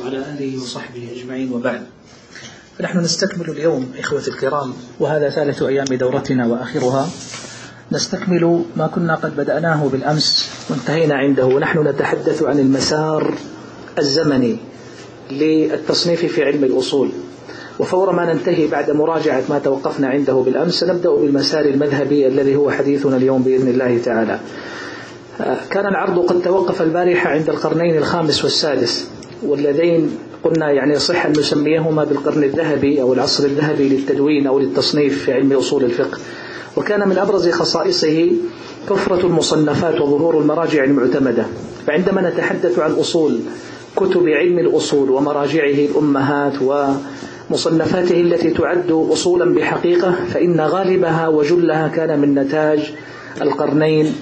وعلى آله وصحبه أجمعين وبعد. فنحن نستكمل اليوم إخوة الكرام وهذا ثالث أيام دورتنا وآخرها. نستكمل ما كنا قد بدأناه بالأمس وانتهينا عنده. ونحن نتحدث عن المسار الزمني للتصنيف في علم الأصول. وفور ما ننتهي بعد مراجعة ما توقفنا عنده بالأمس سنبدأ بالمسار المذهبي الذي هو حديثنا اليوم بإذن الله تعالى. كان العرض قد توقف البارحة عند القرنين الخامس والسادس واللذين قلنا يعني يصح أن نسميهما بالقرن الذهبي أو العصر الذهبي للتدوين أو للتصنيف في علم أصول الفقه. وكان من أبرز خصائصه كثرة المصنفات وظهور المراجع المعتمدة. فعندما نتحدث عن أصول كتب علم الأصول ومراجعه الأمهات ومصنفاته التي تعد أصولا بحقيقة فإن غالبها وجلها كان من نتاج القرنين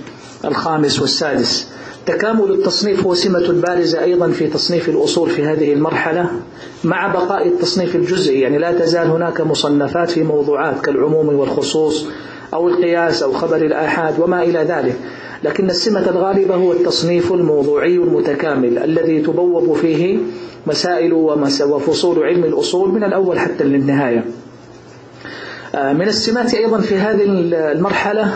الخامس والسادس. تكامل التصنيف هو سمة بارزة أيضا في تصنيف الأصول في هذه المرحلة مع بقاء التصنيف الجزئي. يعني لا تزال هناك مصنفات في موضوعات كالعموم والخصوص أو القياس أو خبر الآحاد وما إلى ذلك. لكن السمة الغالبة هو التصنيف الموضوعي المتكامل الذي تبوب فيه مسائل وفصول علم الأصول من الأول حتى للنهاية. من السمات أيضا في هذه المرحلة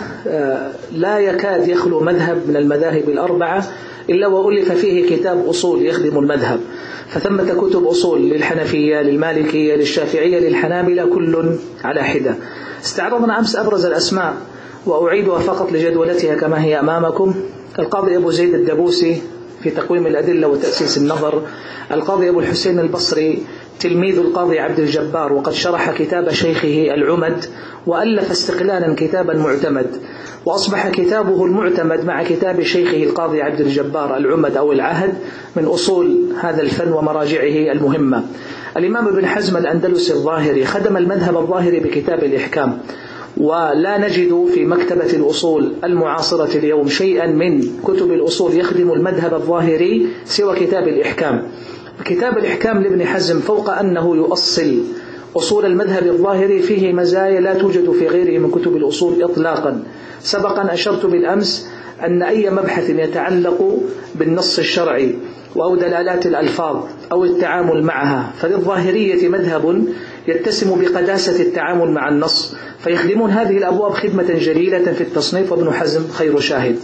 لا يكاد يخلو مذهب من المذاهب الأربعة إلا وألف فيه كتاب أصول يخدم المذهب. فثمة كتب أصول للحنفية للمالكية للشافعية للحنابلة كل على حدة. استعرضنا أمس أبرز الأسماء وأعيدها فقط لجدولتها كما هي أمامكم. القاضي أبو زيد الدبوسي في تقويم الأدلة وتأسيس النظر القاضي أبو الحسين البصري تلميذ القاضي عبد الجبار وقد شرح كتاب شيخه العمد وألف استقلالا كتابا معتمد وأصبح كتابه المعتمد مع كتاب شيخه القاضي عبد الجبار العمد أو العهد من أصول هذا الفن ومراجعه المهمة. الإمام ابن حزم الأندلسي الظاهري خدم المذهب الظاهري بكتاب الإحكام ولا نجد في مكتبة الأصول المعاصرة اليوم شيئا من كتب الأصول يخدم المذهب الظاهري سوى كتاب الإحكام. كتاب الإحكام لابن حزم فوق أنه يؤصل أصول المذهب الظاهري فيه مزايا لا توجد في غيره من كتب الأصول إطلاقا. سبقا أشرت بالأمس أن أي مبحث يتعلق بالنص الشرعي أو دلالات الألفاظ أو التعامل معها فللظاهرية مذهب يتسم بقداسة التعامل مع النص فيخدمون هذه الأبواب خدمة جليلة في التصنيف. وابن حزم خير شاهد.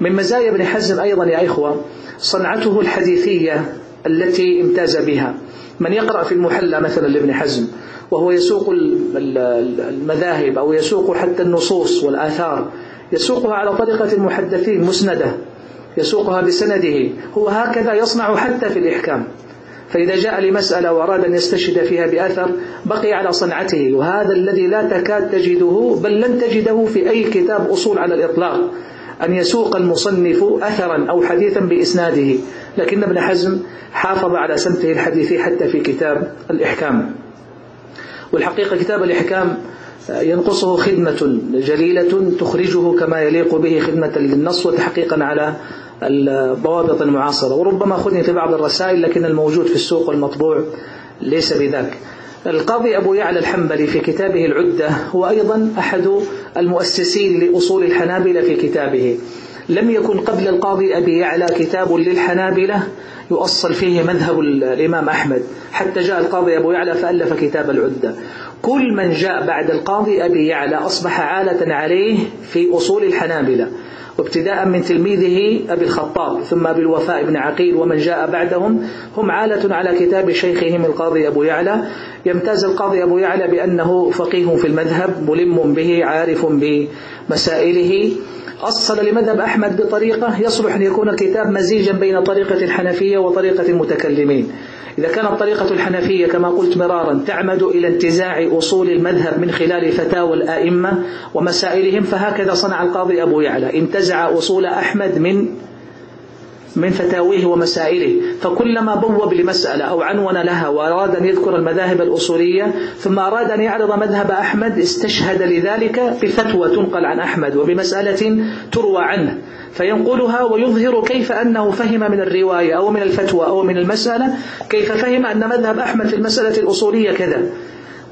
من مزايا ابن حزم أيضا يا إخوة صنعته الحديثية التي امتاز بها. من يقرأ في المحلى مثلا لابن حزم وهو يسوق المذاهب أو يسوق حتى النصوص والآثار يسوقها على طريقة المحدثين مسندة يسوقها بسنده. هو هكذا يصنع حتى في الإحكام. فإذا جاء لمسألة وأراد أن يستشهد فيها بأثر بقي على صنعته. وهذا الذي لا تكاد تجده بل لن تجده في أي كتاب أصول على الإطلاق. أن يسوق المصنف أثرا أو حديثا بإسناده. لكن ابن حزم حافظ على سمته الحديثي حتى في كتاب الإحكام. والحقيقة كتاب الإحكام ينقصه خدمة جليلة تخرجه كما يليق به خدمة للنص وتحقيقا على الضوابط المعاصرة. وربما خذني في بعض الرسائل لكن الموجود في السوق والمطبوع ليس بذاك. القاضي أبو يعلى الحنبلي في كتابه العدة هو أيضا أحد المؤسسين لأصول الحنابلة في كتابه. لم يكن قبل القاضي أبي يعلى كتاب للحنابلة يؤصل فيه مذهب الإمام أحمد. حتى جاء القاضي أبو يعلى فألف كتاب العدة. كل من جاء بعد القاضي أبي يعلى أصبح عالة عليه في أصول الحنابلة وابتداء من تلميذه أبي الخطاب ثم أبي الوفاء بن عقيل ومن جاء بعدهم هم عالة على كتاب شيخهم القاضي أبو يعلى. يمتاز القاضي أبو يعلى بأنه فقيه في المذهب ملم به عارف بمسائله. أصل لمذهب أحمد بطريقة يصلح أن يكون الكتاب مزيجا بين طريقة الحنفية وطريقة المتكلمين. إذا كانت طريقة الحنفية كما قلت مرارا تعمد إلى انتزاع أصول المذهب من خلال فتاوى الآئمة ومسائلهم فهكذا صنع القاضي أبو يعلى. انتزع أصول أحمد من من فتاويه ومسائله. فكلما بوب لمسألة أو عنون لها وأراد أن يذكر المذاهب الأصولية ثم أراد أن يعرض مذهب أحمد استشهد لذلك بفتوى تنقل عن أحمد وبمسألة تروى عنه. فينقلها ويظهر كيف أنه فهم من الرواية أو من الفتوى أو من المسألة كيف فهم أن مذهب أحمد في المسألة الأصولية كذا.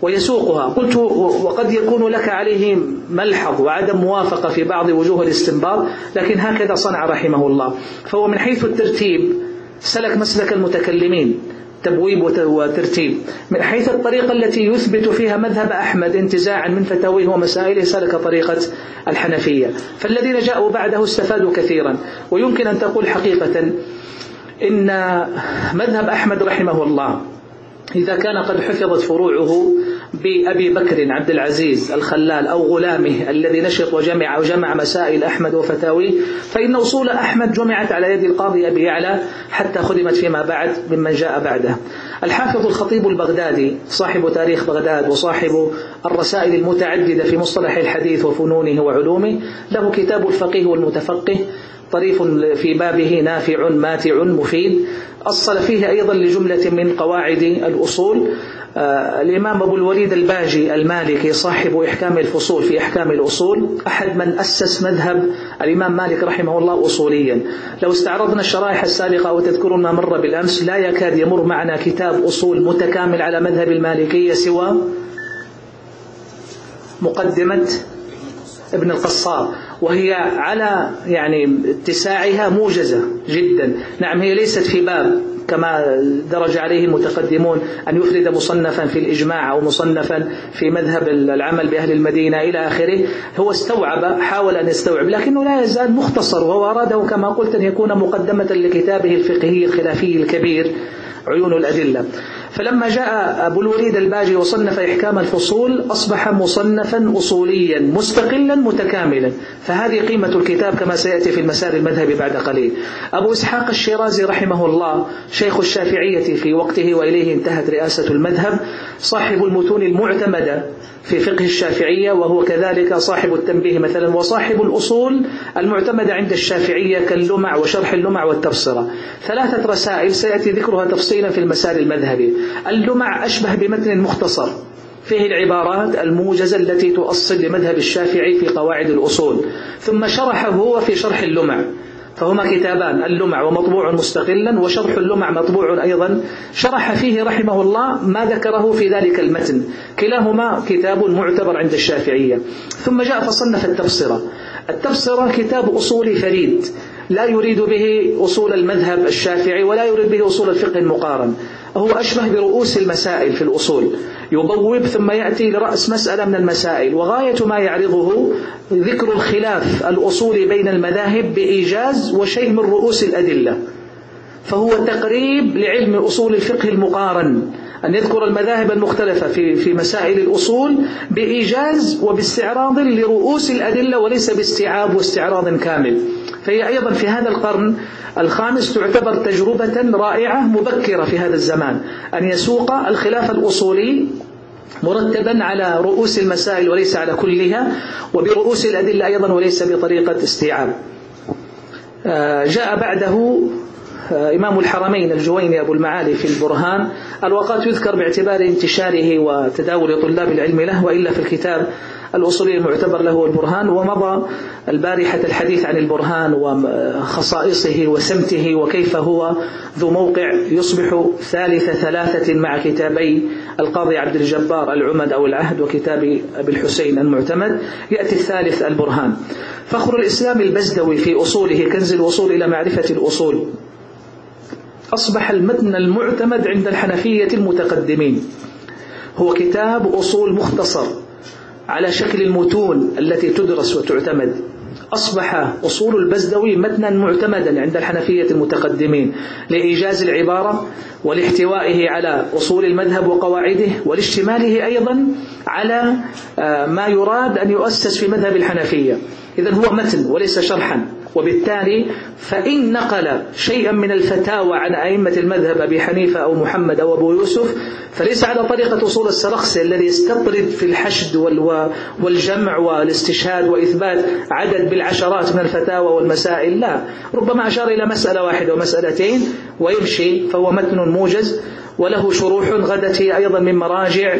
ويسوقها. قلت وقد يكون لك عليه ملحظ وعدم موافقة في بعض وجوه الاستنباط لكن هكذا صنع رحمه الله. فهو من حيث الترتيب سلك مسلك المتكلمين تبويب وترتيب. من حيث الطريقة التي يثبت فيها مذهب أحمد انتزاعا من فتاويه ومسائله سلك طريقة الحنفية. فالذين جاءوا بعده استفادوا كثيرا. ويمكن أن تقول حقيقة إن مذهب أحمد رحمه الله إذا كان قد حفظت فروعه بأبي بكر عبد العزيز الخلال أو غلامه الذي نشط وجمع وجمع مسائل أحمد وفتاويه فإن أصول أحمد جمعت على يد القاضي أبي يعلى حتى خدمت فيما بعد ممن جاء بعده. الحافظ الخطيب البغدادي صاحب تاريخ بغداد وصاحب الرسائل المتعددة في مصطلح الحديث وفنونه وعلومه له كتاب الفقيه والمتفقه طريف في بابه نافع ماتع مفيد. أصل فيه أيضا لجملة من قواعد الأصول. آه، الإمام أبو الوليد الباجي المالكي صاحب إحكام الفصول في إحكام الأصول. أحد من أسس مذهب الإمام مالك رحمه الله أصوليا. لو استعرضنا الشرائح السابقة أو تذكرون ما مر بالأمس لا يكاد يمر معنا كتاب أصول متكامل على مذهب المالكية سوى مقدمة ابن القصار وهي على يعني اتساعها موجزة جدا. نعم هي ليست في باب كما درج عليه المتقدمون أن يفرد مصنفا في الإجماع أو مصنفا في مذهب العمل بأهل المدينة إلى آخره. هو استوعب حاول أن يستوعب لكنه لا يزال مختصر وهو أراده كما قلت أن يكون مقدمة لكتابه الفقهي الخلافي الكبير عيون الأدلة. فلما جاء أبو الوليد الباجي وصنف إحكام الفصول أصبح مصنفا أصوليا مستقلا متكاملا. فهذه قيمة الكتاب كما سيأتي في المسار المذهبي بعد قليل. أبو إسحاق الشيرازي رحمه الله شيخ الشافعية في وقته وإليه انتهت رئاسة المذهب صاحب المتون المعتمدة في فقه الشافعية وهو كذلك صاحب التنبيه مثلا وصاحب الأصول المعتمدة عند الشافعية كاللمع وشرح اللمع والتبصرة. ثلاثة رسائل سيأتي ذكرها تفصيلا في المسار المذهبي. اللمع أشبه بمتن مختصر. فيه العبارات الموجزة التي تؤصل لمذهب الشافعي في قواعد الأصول. ثم شرحه هو في شرح اللمع. فهما كتابان اللمع ومطبوع مستقلا وشرح اللمع مطبوع أيضا. شرح فيه رحمه الله ما ذكره في ذلك المتن. كلاهما كتاب معتبر عند الشافعية. ثم جاء فصنف التبصرة التبصرة كتاب أصولي فريد. لا يريد به أصول المذهب الشافعي ولا يريد به أصول الفقه المقارن. هو أشبه برؤوس المسائل في الأصول. يبوب ثم يأتي لرأس مسألة من المسائل. وغاية ما يعرضه ذكر الخلاف الأصولي بين المذاهب بإيجاز وشيء من رؤوس الأدلة. فهو تقريب لعلم أصول الفقه المقارن. أن يذكر المذاهب المختلفة في في مسائل الأصول بإيجاز وباستعراض لرؤوس الأدلة وليس باستيعاب واستعراض كامل. فهي أيضا في هذا القرن الخامس تعتبر تجربة رائعة مبكرة في هذا الزمان أن يسوق الخلاف الأصولي مرتبا على رؤوس المسائل وليس على كلها وبرؤوس الأدلة أيضا وليس بطريقة استيعاب. آه، جاء بعده آه، إمام الحرمين الجويني أبو المعالي في البرهان الوقات يذكر باعتبار انتشاره وتداول طلاب العلم له وإلا في الكتاب الأصولي المعتبر له البرهان ومضى البارحة الحديث عن البرهان وخصائصه وسمته وكيف هو ذو موقع يصبح ثالث ثلاثة مع كتابي القاضي عبد الجبار العمد أو العهد وكتاب أبي الحسين المعتمد. يأتي الثالث البرهان. فخر الإسلام البزدوي في أصوله كنز الوصول إلى معرفة الأصول. أصبح المتن المعتمد عند الحنفية المتقدمين. هو كتاب أصول مختصر. على شكل المتون التي تدرس وتعتمد. أصبح أصول البزدوي متنا معتمدا عند الحنفية المتقدمين لإيجاز العبارة ولاحتوائه على أصول المذهب وقواعده ولاشتماله أيضا على آه، ما يراد أن يؤسس في مذهب الحنفية. إذا هو متن وليس شرحا. وبالتالي فإن نقل شيئا من الفتاوى عن أئمة المذهب أبي حنيفة أو محمد أو أبو يوسف فليس على طريقة أصول السرخسي الذي يستطرد في الحشد والجمع والاستشهاد وإثبات عدد بالعشرات من الفتاوى والمسائل لا. ربما أشار إلى مسألة واحدة ومسألتين ويمشي فهو متن موجز وله شروح غدت هي أيضا من مراجع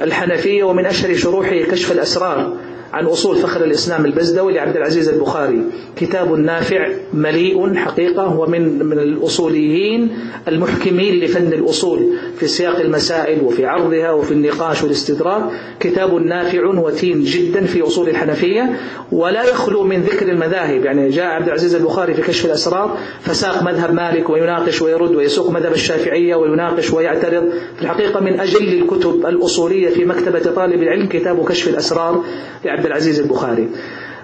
الحنفية ومن أشهر شروحه كشف الأسرار. عن أصول فخر الإسلام البزدوي لعبد العزيز البخاري. كتاب نافع مليء حقيقة ومن من الأصوليين المحكمين لفن الأصول في سياق المسائل وفي عرضها وفي النقاش والاستدراك. كتاب نافع وتين جدا في أصول الحنفية ولا يخلو من ذكر المذاهب. يعني جاء عبد العزيز البخاري في كشف الأسرار فساق مذهب مالك ويناقش ويرد ويسوق مذهب الشافعية ويناقش ويعترض. في الحقيقة من أجل الكتب الأصولية في مكتبة طالب العلم كتاب كشف الأسرار لعبد العزيز البخاري.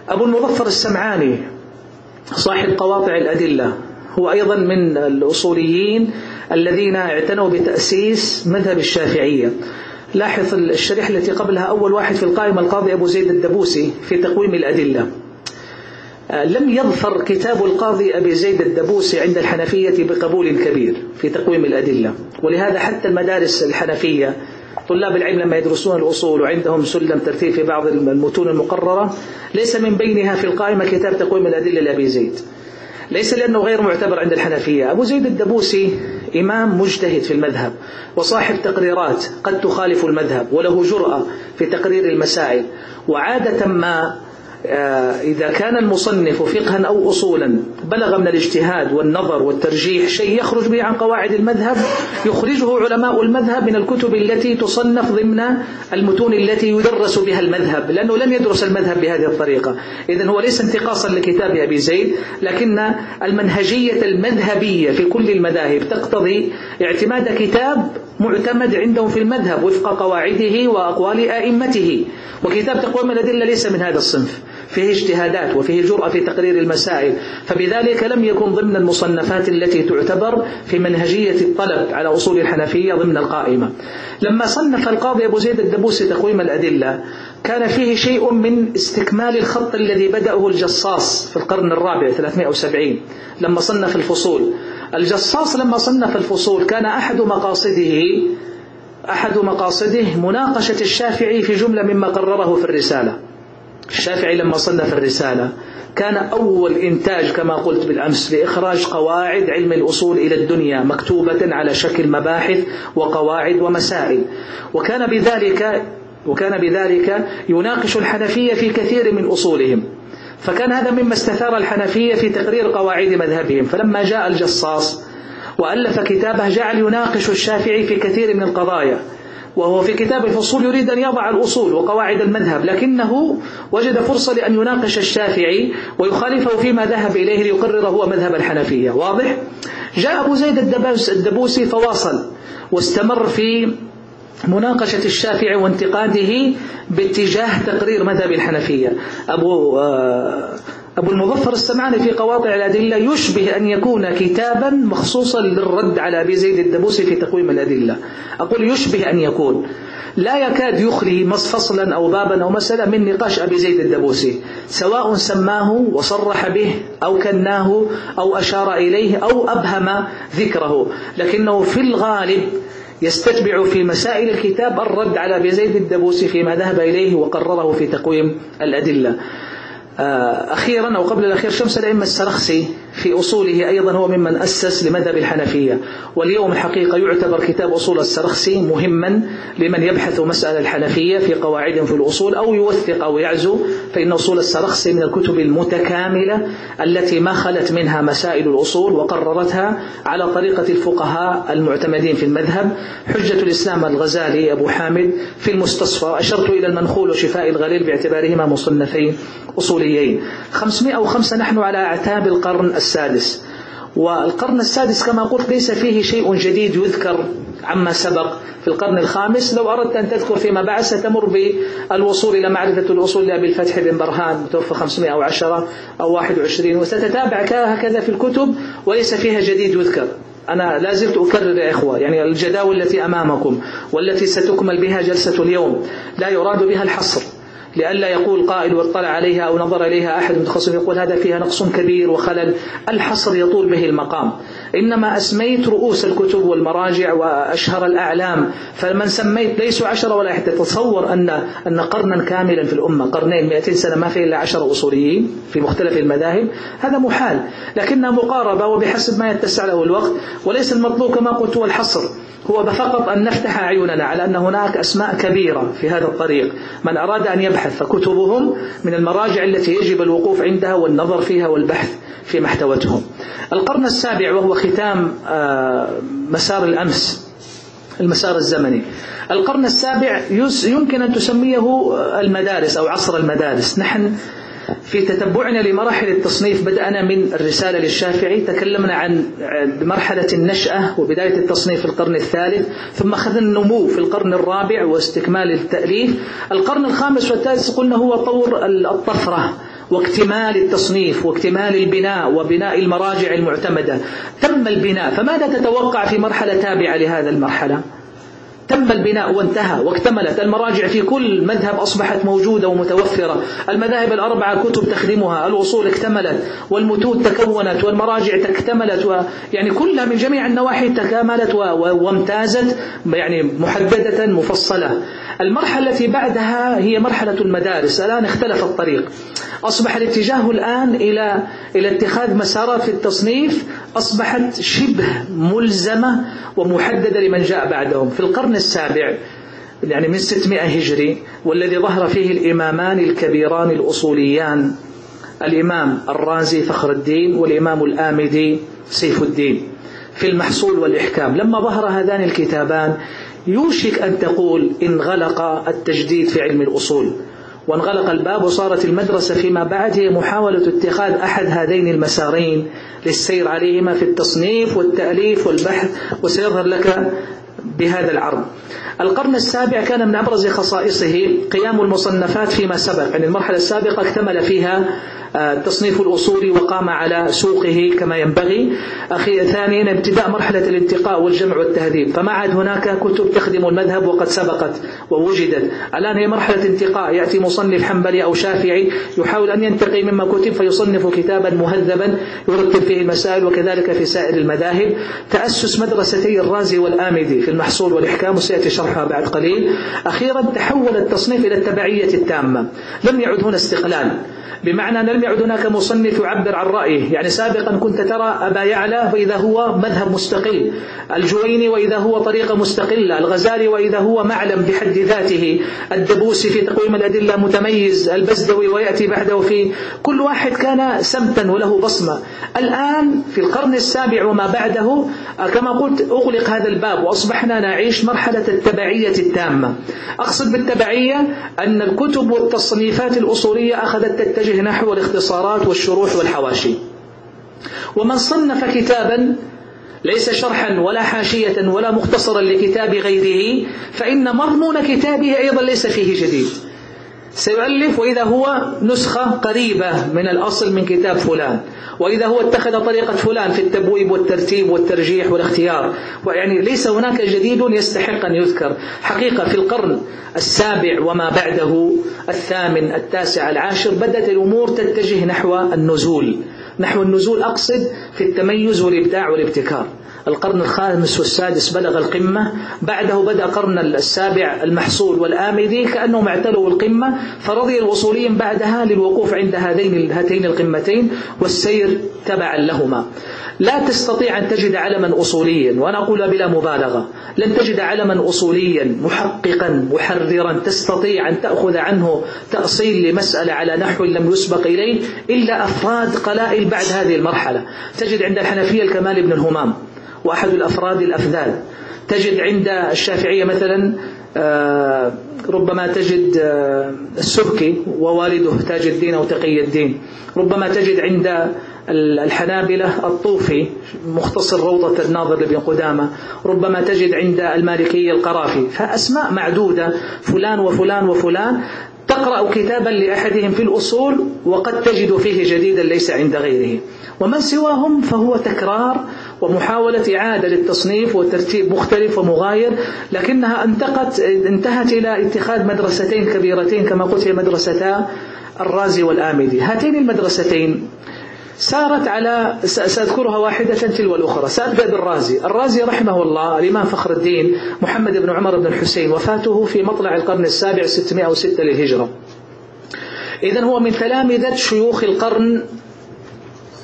أبو المظفر السمعاني صاحب قواطع الأدلة هو أيضا من الأصوليين الذين اعتنوا بتأسيس مذهب الشافعية. لاحظ الشريحة التي قبلها أول واحد في القائمة القاضي أبو زيد الدبوسي في تقويم الأدلة. لم يظفر كتاب القاضي أبي زيد الدبوسي عند الحنفية بقبول كبير في تقويم الأدلة. ولهذا حتى المدارس الحنفية طلاب العلم لما يدرسون الأصول وعندهم سلم ترتيب في بعض المتون المقررة ليس من بينها في القائمة كتاب تقويم الأدلة لأبي زيد. ليس لأنه غير معتبر عند الحنفية. أبو زيد الدبوسي إمام مجتهد في المذهب وصاحب تقريرات قد تخالف المذهب وله جرأة في تقرير المسائل. وعادة ما إذا كان المصنف فقها أو أصولا بلغ من الاجتهاد والنظر والترجيح شيء يخرج به عن قواعد المذهب يخرجه علماء المذهب من الكتب التي تصنف ضمن المتون التي يدرس بها المذهب لأنه لم يدرس المذهب بهذه الطريقة. إذا هو ليس انتقاصا لكتاب أبي زيد لكن المنهجية المذهبية في كل المذاهب تقتضي اعتماد كتاب معتمد عندهم في المذهب وفق قواعده وأقوال آئمته. وكتاب تقويم الأدلة ليس من هذا الصنف. فيه اجتهادات وفيه جرأة في تقرير المسائل. فبذلك لم يكن ضمن المصنفات التي تعتبر في منهجية الطلب على أصول الحنفية ضمن القائمة. لما صنف القاضي أبو زيد الدبوسي تقويم الأدلة كان فيه شيء من استكمال الخط الذي بدأه الجصاص في القرن الرابع 370 لما صنف الفصول. الجصاص لما صنف الفصول كان أحد مقاصده أحد مقاصده مناقشة الشافعي في جملة مما قرره في الرسالة. الشافعي لما صنف الرسالة كان أول إنتاج كما قلت بالأمس لإخراج قواعد علم الأصول إلى الدنيا مكتوبة على شكل مباحث وقواعد ومسائل. وكان بذلك وكان بذلك يناقش الحنفية في كثير من أصولهم. فكان هذا مما استثار الحنفية في تقرير قواعد مذهبهم. فلما جاء الجصاص وألف كتابه جعل يناقش الشافعي في كثير من القضايا. وهو في كتاب الفصول يريد أن يضع الأصول وقواعد المذهب لكنه وجد فرصة لأن يناقش الشافعي ويخالفه فيما ذهب إليه ليقرر هو مذهب الحنفية واضح؟ جاء أبو زيد الدبوسي فواصل واستمر في مناقشة الشافعي وانتقاده باتجاه تقرير مذهب الحنفية أبو آه، أبو المظفر السمعاني في قواطع الأدلة يشبه أن يكون كتابا مخصوصا للرد على أبي زيد الدبوسي في تقويم الأدلة. أقول يشبه أن يكون. لا يكاد يخلي فصلا أو بابا أو مسألة من نقاش أبي زيد الدبوسي سواء سماه وصرح به أو كناه أو أشار إليه أو أبهم ذكره. لكنه في الغالب يستتبع في مسائل الكتاب الرد على أبي زيد الدبوسي فيما ذهب إليه وقرره في تقويم الأدلة. أخيرا أو قبل الأخير شمس الأئمة السرخسي في أصوله أيضا هو ممن أسس لمذهب الحنفية. واليوم الحقيقة يعتبر كتاب أصول السرخسي مهما لمن يبحث مسألة الحنفية في قواعد في الأصول أو يوثق أو يعزو فإن أصول السرخسي من الكتب المتكاملة التي ما خلت منها مسائل الأصول وقررتها على طريقة الفقهاء المعتمدين في المذهب. حجة الإسلام الغزالي أبو حامد في المستصفى أشرت إلى المنخول وشفاء الغليل باعتبارهما مصنفين أصوليين. 505 نحن على أعتاب القرن السادس. والقرن السادس كما قلت ليس فيه شيء جديد يذكر عما سبق. في القرن الخامس لو أردت أن تذكر فيما بعد ستمر بالوصول إلى معرفة الأصول لأبي الفتح بن برهان متوفى 510 أو 21 وستتابع هكذا في الكتب وليس فيها جديد يذكر. أنا لا زلت أكرر يا إخوة يعني الجداول التي أمامكم والتي ستكمل بها جلسة اليوم لا يراد بها الحصر. لئلا يقول قائل واطلع عليها أو نظر إليها أحد متخصص يقول هذا فيها نقص كبير وخلل. الحصر يطول به المقام. إنما أسميت رؤوس الكتب والمراجع وأشهر الأعلام. فمن سميت ليسوا عشرة ولا حتى تتصور أن أن قرنا كاملا في الأمة. قرنين 200 سنة ما في إلا عشرة أصوليين في مختلف المذاهب. هذا محال. لكنها مقاربة وبحسب ما يتسع له الوقت. وليس المطلوب كما قلت هو الحصر. هو فقط أن نفتح أعيننا على أن هناك أسماء كبيرة في هذا الطريق. من أراد أن يبحث والبحث فكتبهم من المراجع التي يجب الوقوف عندها والنظر فيها والبحث في محتوتهم. القرن السابع وهو ختام آه، مسار الأمس المسار الزمني. القرن السابع يمكن أن تسميه المدارس أو عصر المدارس. نحن في تتبعنا لمراحل التصنيف بدأنا من الرسالة للشافعي تكلمنا عن مرحلة النشأة وبداية التصنيف في القرن الثالث ثم أخذنا النمو في القرن الرابع واستكمال التأليف القرن الخامس والثالث قلنا هو طور الطفرة واكتمال التصنيف واكتمال البناء وبناء المراجع المعتمدة تم البناء فماذا تتوقع في مرحلة تابعة لهذا المرحلة؟ تم البناء وانتهى واكتملت. المراجع في كل مذهب أصبحت موجودة ومتوفرة. المذاهب الأربعة كتب تخدمها. الوصول اكتملت والمتون تكونت والمراجع تكتملت يعني كلها من جميع النواحي تكاملت وامتازت يعني محددة مفصلة. المرحلة التي بعدها هي مرحلة المدارس. الآن اختلف الطريق. أصبح الاتجاه الآن إلى إلى اتخاذ مسارات في التصنيف. أصبحت شبه ملزمة ومحددة لمن جاء بعدهم. في القرن السابع يعني من 600 هجري والذي ظهر فيه الإمامان الكبيران الأصوليان الإمام الرازي فخر الدين والإمام الآمدي سيف الدين. في المحصول والإحكام لما ظهر هذان الكتابان يوشك أن تقول انغلق التجديد في علم الأصول. وانغلق الباب وصارت المدرسة فيما بعد هي محاولة اتخاذ أحد هذين المسارين للسير عليهما في التصنيف والتأليف والبحث وسيظهر لك بهذا العرض. القرن السابع كان من أبرز خصائصه قيام المصنفات فيما سبق. يعني المرحلة السابقة اكتمل فيها التصنيف الأصولي وقام على سوقه كما ينبغي. أخي ثانيا ابتداء مرحلة الانتقاء والجمع والتهذيب. فما عاد هناك كتب تخدم المذهب وقد سبقت ووجدت. الآن هي مرحلة انتقاء. يأتي مصنف حنبلي أو شافعي يحاول أن ينتقي مما كتب فيصنف كتابا مهذبا يرتب فيه المسائل وكذلك في سائر المذاهب. تأسس مدرستي الرازي والآمدي في المحصول والإحكام وسيأتي شرحها بعد قليل. أخيرا تحول التصنيف إلى التبعية التامة. لم يعد هنا استقلال. بمعنى لم يعد هناك مصنف يعبر عن رأيه. يعني سابقا كنت ترى أبا يعلى فإذا هو مذهب مستقل الجويني وإذا هو طريقة مستقلة. الغزالي وإذا هو معلم بحد ذاته. الدبوسي في تقويم الأدلة متميز. البزدوي ويأتي بعده في كل واحد كان سمتا وله بصمة. الآن في القرن السابع وما بعده كما قلت أغلق هذا الباب وأصبحنا نعيش مرحلة التبعية التامة. أقصد بالتبعية أن الكتب والتصنيفات الأصولية أخذت تتجه نحو الاختصارات والشروح والحواشي. ومن صنف كتابا ليس شرحا ولا حاشية ولا مختصرا لكتاب غيره فإن مضمون كتابه أيضا ليس فيه جديد. سيؤلف وإذا هو نسخة قريبة من الأصل من كتاب فلان. وإذا هو اتخذ طريقة فلان في التبويب والترتيب والترجيح والاختيار. ويعني ليس هناك جديد يستحق أن يذكر. حقيقة في القرن السابع وما بعده الثامن التاسع العاشر بدأت الأمور تتجه نحو النزول. نحو النزول أقصد في التميز والإبداع والابتكار. القرن الخامس والسادس بلغ القمة بعده بدأ قرن السابع المحصول والآمدي كأنهم اعتلوا القمة فرضي الوصوليين بعدها للوقوف عند هذين هاتين القمتين والسير تبعا لهما. لا تستطيع أن تجد علما أصوليا وأنا أقول بلا مبالغة لن تجد علما أصوليا محققا محررا تستطيع أن تأخذ عنه تأصيل لمسألة على نحو لم يسبق إليه إلا أفراد قلائل بعد هذه المرحلة. تجد عند الحنفية الكمال بن الهمام. وأحد الأفراد الأفذاذ. تجد عند الشافعية مثلا آه، ربما تجد آه، السبكي ووالده تاج الدين أو تقي الدين. ربما تجد عند الحنابلة الطوفي مختصر روضة الناظر لابن قدامة. ربما تجد عند المالكية القرافي. فأسماء معدودة فلان وفلان وفلان تقرأ كتابا لأحدهم في الأصول وقد تجد فيه جديدا ليس عند غيره. ومن سواهم فهو تكرار ومحاولة إعادة للتصنيف وترتيب مختلف ومغاير لكنها انتقت انتهت إلى اتخاذ مدرستين كبيرتين كما قلت هي مدرستا الرازي والآمدي. هاتين المدرستين. سارت على سأذكرها واحدة تلو الأخرى. سأبدأ بالرازي الرازي. رحمه الله الإمام فخر الدين محمد بن عمر بن الحسين وفاته في مطلع القرن السابع 606 للهجرة. إذا هو من تلامذة شيوخ القرن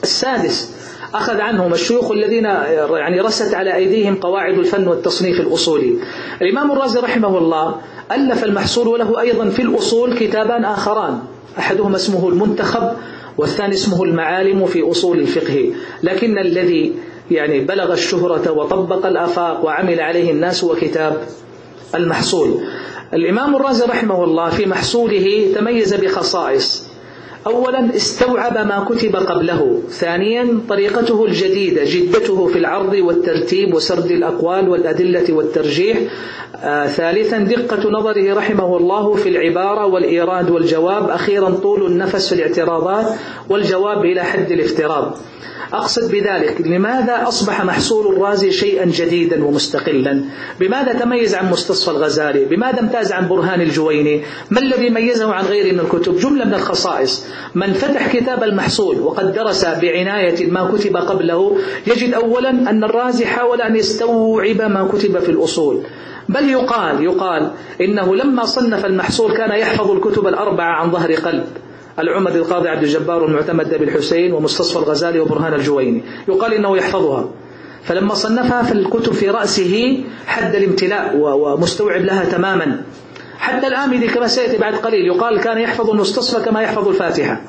السادس. أخذ عنهم الشيوخ الذين يعني رست على أيديهم قواعد الفن والتصنيف الأصولي. الإمام الرازي رحمه الله ألف المحصول وله أيضا في الأصول كتابان آخران. أحدهما اسمه المنتخب والثاني اسمه المعالم في أصول الفقه. لكن الذي يعني بلغ الشهرة وطبق الآفاق وعمل عليه الناس هو كتاب المحصول. الإمام الرازي رحمه الله في محصوله تميز بخصائص. أولا استوعب ما كتب قبله. ثانيا طريقته الجديدة جدته في العرض والترتيب وسرد الأقوال والأدلة والترجيح. آه ثالثا دقة نظره رحمه الله في العبارة والإيراد والجواب. أخيرا طول النفس في الاعتراضات والجواب إلى حد الافتراض. أقصد بذلك لماذا أصبح محصول الرازي شيئا جديدا ومستقلا؟ بماذا تميز عن مستصفى الغزالي؟ بماذا امتاز عن برهان الجويني؟ ما الذي ميزه عن غيره من الكتب؟ جملة من الخصائص. من فتح كتاب المحصول وقد درس بعناية ما كتب قبله يجد أولا أن الرازي حاول أن يستوعب ما كتب في الأصول. بل يقال يقال إنه لما صنف المحصول كان يحفظ الكتب الأربعة عن ظهر قلب. العمد القاضي عبد الجبار والمعتمد بالحسين ومستصفى الغزالي وبرهان الجويني. يقال إنه يحفظها. فلما صنفها في الكتب في رأسه حد الامتلاء ومستوعب لها تماما. حتى الآمدي كما سيأتي بعد قليل يقال كان يحفظ المستصفى كما يحفظ الفاتحة.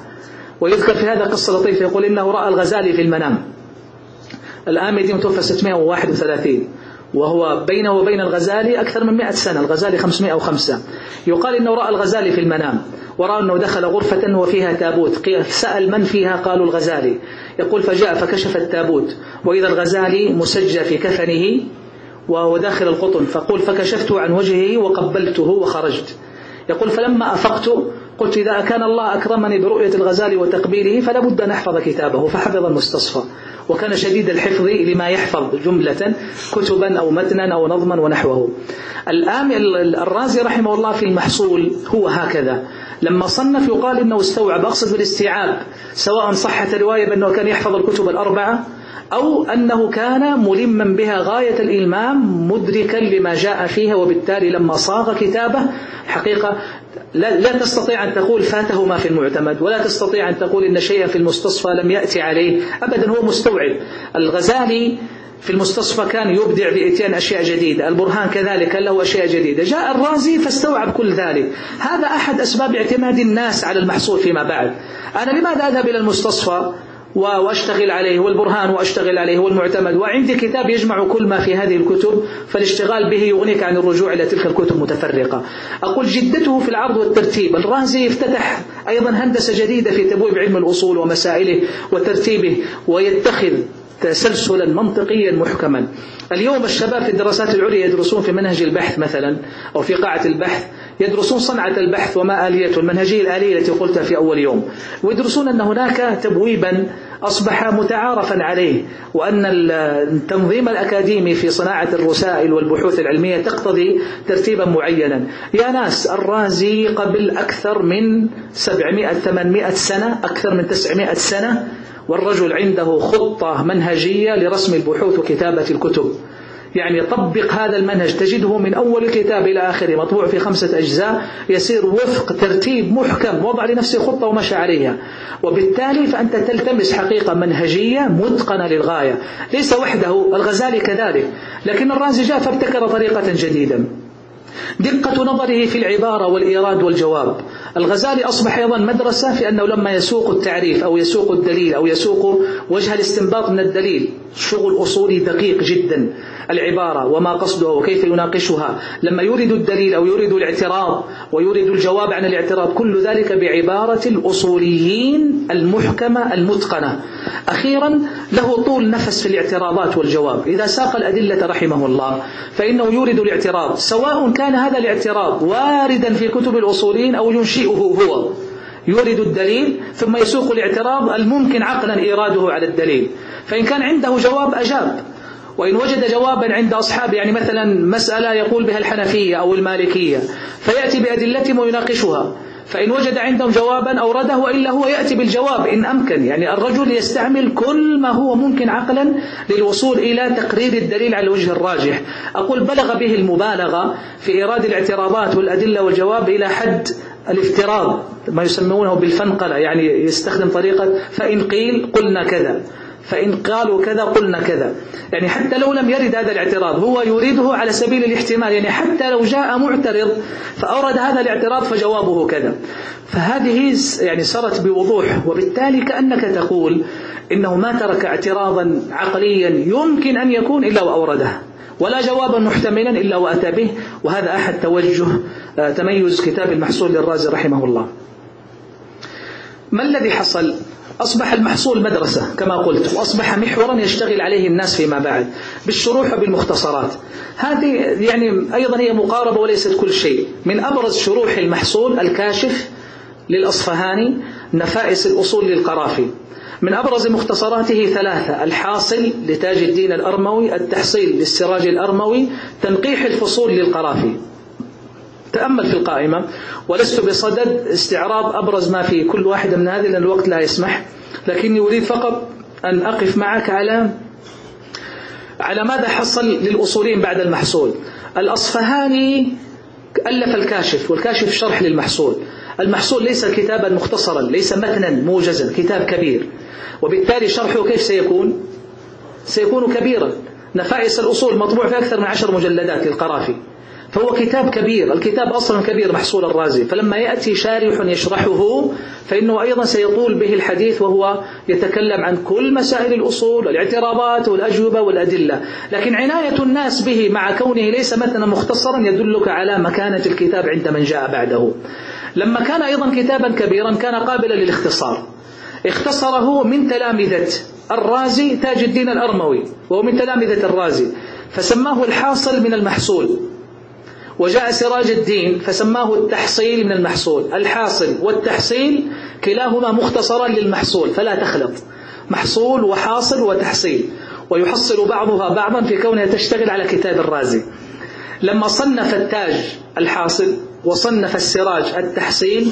ويذكر في هذا قصة لطيفة يقول إنه رأى الغزالي في المنام. الآمدي متوفى 631 وهو بينه وبين الغزالي أكثر من 100 سنة. الغزالي 505 يقال إنه رأى الغزالي في المنام. ورأى أنه دخل غرفة وفيها تابوت. سأل من فيها؟ قالوا الغزالي. يقول فجاء فكشف التابوت. وإذا الغزالي مسجى في كفنه وهو داخل القطن فقول فكشفت عن وجهه وقبلته وخرجت. يقول فلما أفقت قلت إذا كان الله أكرمني برؤية الغزالي وتقبيله فلا بد أن أحفظ كتابه فحفظ المستصفى. وكان شديد الحفظ لما يحفظ جملة كتبا أو متنا أو نظما ونحوه. الآن الرازي رحمه الله في المحصول هو هكذا. لما صنف يقال إنه استوعب أقصد بالاستيعاب سواء صحت الرواية بأنه كان يحفظ الكتب الأربعة أو أنه كان ملما بها غاية الإلمام مدركا لما جاء فيها وبالتالي لما صاغ كتابه حقيقة لا, لا تستطيع أن تقول فاته ما في المعتمد ولا تستطيع أن تقول إن شيئا في المستصفى لم يأتي عليه. أبدا هو مستوعب. الغزالي في المستصفى كان يبدع بإتيان أشياء جديدة البرهان كذلك له أشياء جديدة. جاء الرازي فاستوعب كل ذلك. هذا أحد أسباب اعتماد الناس على المحصول فيما بعد. أنا لماذا أذهب إلى المستصفى؟ واشتغل عليه والبرهان واشتغل عليه والمعتمد. وعندي كتاب يجمع كل ما في هذه الكتب فالاشتغال به يغنيك عن الرجوع إلى تلك الكتب متفرقة. أقول جدته في العرض والترتيب. الرازي افتتح أيضا هندسة جديدة في تبويب علم الأصول ومسائله وترتيبه ويتخذ تسلسلا منطقيا محكما. اليوم الشباب في الدراسات العليا يدرسون في منهج البحث مثلا أو في قاعة البحث. يدرسون صنعة البحث وما آليته المنهجية الآلية التي قلتها في أول يوم. ويدرسون أن هناك تبويبا أصبح متعارفا عليه وأن التنظيم الأكاديمي في صناعة الرسائل والبحوث العلمية تقتضي ترتيبا معينا. يا ناس الرازي قبل أكثر من 700-800 سنة أكثر من 900 سنة والرجل عنده خطة منهجية لرسم البحوث وكتابة الكتب. يعني طبق هذا المنهج تجده من أول الكتاب إلى آخره مطبوع في خمسة أجزاء يسير وفق ترتيب محكم وضع لنفسه خطة ومشى عليها. وبالتالي فأنت تلتمس حقيقة منهجية متقنة للغاية. ليس وحده الغزالي كذلك. لكن الرازي جاء فابتكر طريقة جديدة. دقة نظره في العبارة والإيراد والجواب. الغزالي أصبح أيضا مدرسة في أنه لما يسوق التعريف أو يسوق الدليل أو يسوق وجه الاستنباط من الدليل شغل أصولي دقيق جدا. العبارة وما قصدها وكيف يناقشها. لما يريد الدليل أو يريد الاعتراض ويريد الجواب عن الاعتراض كل ذلك بعبارة الأصوليين المحكمة المتقنة. أخيرا له طول نفس في الاعتراضات والجواب. إذا ساق الأدلة رحمه الله فإنه يورد الاعتراض سواء كان هذا الاعتراض واردا في كتب الأصوليين أو ينشئه هو. يورد الدليل ثم يسوق الاعتراض الممكن عقلا إيراده على الدليل. فإن كان عنده جواب أجاب. وإن وجد جوابا عند أصحابه يعني مثلا مسألة يقول بها الحنفية أو المالكية فيأتي بأدلتهم ويناقشها. فإن وجد عندهم جوابا أورده وإلا هو يأتي بالجواب إن أمكن. يعني الرجل يستعمل كل ما هو ممكن عقلا للوصول إلى تقرير الدليل على الوجه الراجح. أقول بلغ به المبالغة في إيراد الاعتراضات والأدلة والجواب إلى حد الافتراض ما يسمونه بالفنقلة يعني يستخدم طريقة فإن قيل قلنا كذا. فإن قالوا كذا قلنا كذا. يعني حتى لو لم يرد هذا الاعتراض هو يريده على سبيل الاحتمال. يعني حتى لو جاء معترض فأورد هذا الاعتراض فجوابه كذا. فهذه يعني صارت بوضوح. وبالتالي كأنك تقول إنه ما ترك اعتراضا عقليا يمكن أن يكون إلا وأورده. ولا جوابا محتملا إلا وأتى به. وهذا أحد توجه آه، تميز كتاب المحصول للرازي رحمه الله. ما الذي حصل؟ أصبح المحصول مدرسة كما قلت وأصبح محورا يشتغل عليه الناس فيما بعد بالشروح وبالمختصرات. هذه يعني أيضا هي مقاربة وليست كل شيء. من أبرز شروح المحصول الكاشف للأصفهاني نفائس الأصول للقرافي. من أبرز مختصراته ثلاثة الحاصل لتاج الدين الأرموي التحصيل للسراج الأرموي تنقيح الفصول للقرافي. تأمل في القائمة ولست بصدد استعراض أبرز ما في كل واحدة من هذه لأن الوقت لا يسمح. لكني أريد فقط أن أقف معك على على ماذا حصل للأصولين بعد المحصول. الأصفهاني ألف الكاشف والكاشف شرح للمحصول. المحصول ليس كتابا مختصرا ليس متنا موجزا كتاب كبير. وبالتالي شرحه كيف سيكون؟ سيكون كبيرا. نفائس الأصول مطبوع في أكثر من عشر مجلدات للقرافي. فهو كتاب كبير. الكتاب أصلا كبير محصول الرازي. فلما يأتي شارح يشرحه فإنه أيضا سيطول به الحديث وهو يتكلم عن كل مسائل الأصول والاعتراضات والأجوبة والأدلة. لكن عناية الناس به مع كونه ليس متنا مختصرا يدلك على مكانة الكتاب عند من جاء بعده. لما كان أيضا كتابا كبيرا كان قابلا للاختصار. اختصره من تلامذة الرازي تاج الدين الأرموي وهو من تلامذة الرازي فسماه الحاصل من المحصول. وجاء سراج الدين فسماه التحصيل من المحصول الحاصل والتحصيل كلاهما مختصرا للمحصول فلا تخلط. محصول وحاصل وتحصيل. ويحصل بعضها بعضا في كونها تشتغل على كتاب الرازي. لما صنف التاج الحاصل وصنف السراج التحصيل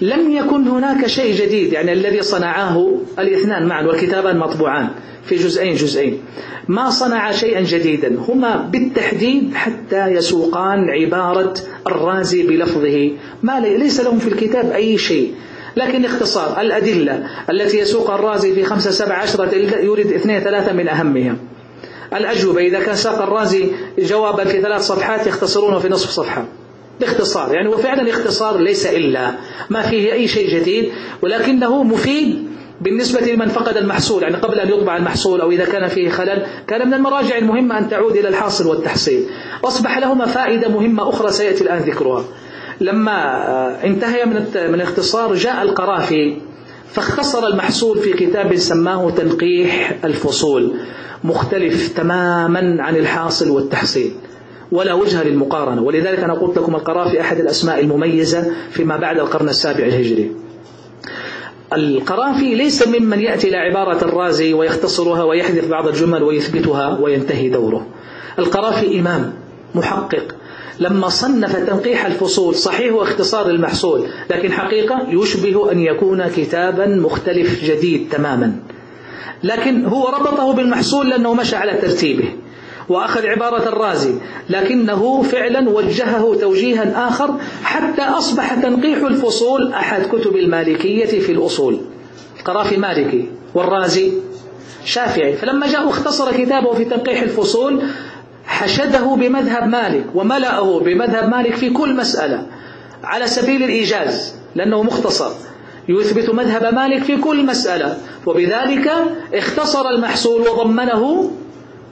لم يكن هناك شيء جديد يعني الذي صنعاه الاثنان معا والكتابان مطبوعان في جزئين جزئين. ما صنع شيئا جديدا هما بالتحديد حتى يسوقان عبارة الرازي بلفظه. ما ليس لهم في الكتاب أي شيء. لكن اختصار الأدلة التي يسوق الرازي في خمسة سبع عشرة يريد اثنين ثلاثة من أهمها الأجوبة إذا كان ساق الرازي جوابا في ثلاث صفحات يختصرونه في نصف صفحة. باختصار يعني وفعلا اختصار ليس إلا ما فيه أي شيء جديد ولكنه مفيد بالنسبة لمن فقد المحصول يعني قبل أن يطبع المحصول أو إذا كان فيه خلل كان من المراجع المهمة أن تعود إلى الحاصل والتحصيل. أصبح لهما فائدة مهمة أخرى سيأتي الآن ذكرها. لما آه، انتهي من من الاختصار جاء القرافي فاختصر المحصول في كتاب سماه تنقيح الفصول مختلف تماما عن الحاصل والتحصيل. ولا وجه للمقارنة. ولذلك أنا قلت لكم القرافي أحد الأسماء المميزة فيما بعد القرن السابع الهجري. القرافي ليس ممن يأتي إلى عبارة الرازي ويختصرها ويحذف بعض الجمل ويثبتها وينتهي دوره. القرافي إمام محقق. لما صنف تنقيح الفصول صحيح واختصار المحصول لكن حقيقة يشبه أن يكون كتابا مختلف جديد تماما. لكن هو ربطه بالمحصول لأنه مشى على ترتيبه. وأخذ عبارة الرازي لكنه فعلا وجهه توجيها آخر حتى أصبح تنقيح الفصول أحد كتب المالكية في الأصول. قرافي مالكي والرازي شافعي. فلما جاء اختصر كتابه في تنقيح الفصول حشده بمذهب مالك وملأه بمذهب مالك في كل مسألة على سبيل الإيجاز لأنه مختصر. يثبت مذهب مالك في كل مسألة وبذلك اختصر المحصول وضمنه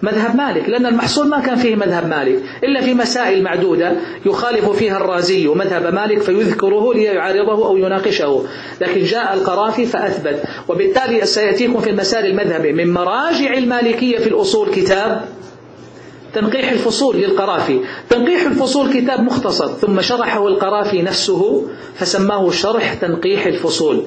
مذهب مالك لأن المحصول ما كان فيه مذهب مالك إلا في مسائل معدودة يخالف فيها الرازي مذهب مالك فيذكره ليعارضه أو يناقشه. لكن جاء القرافي فأثبت. وبالتالي سيأتيكم في المسائل المذهبي من مراجع المالكية في الأصول كتاب تنقيح الفصول للقرافي. تنقيح الفصول كتاب مختصر ثم شرحه القرافي نفسه فسماه شرح تنقيح الفصول.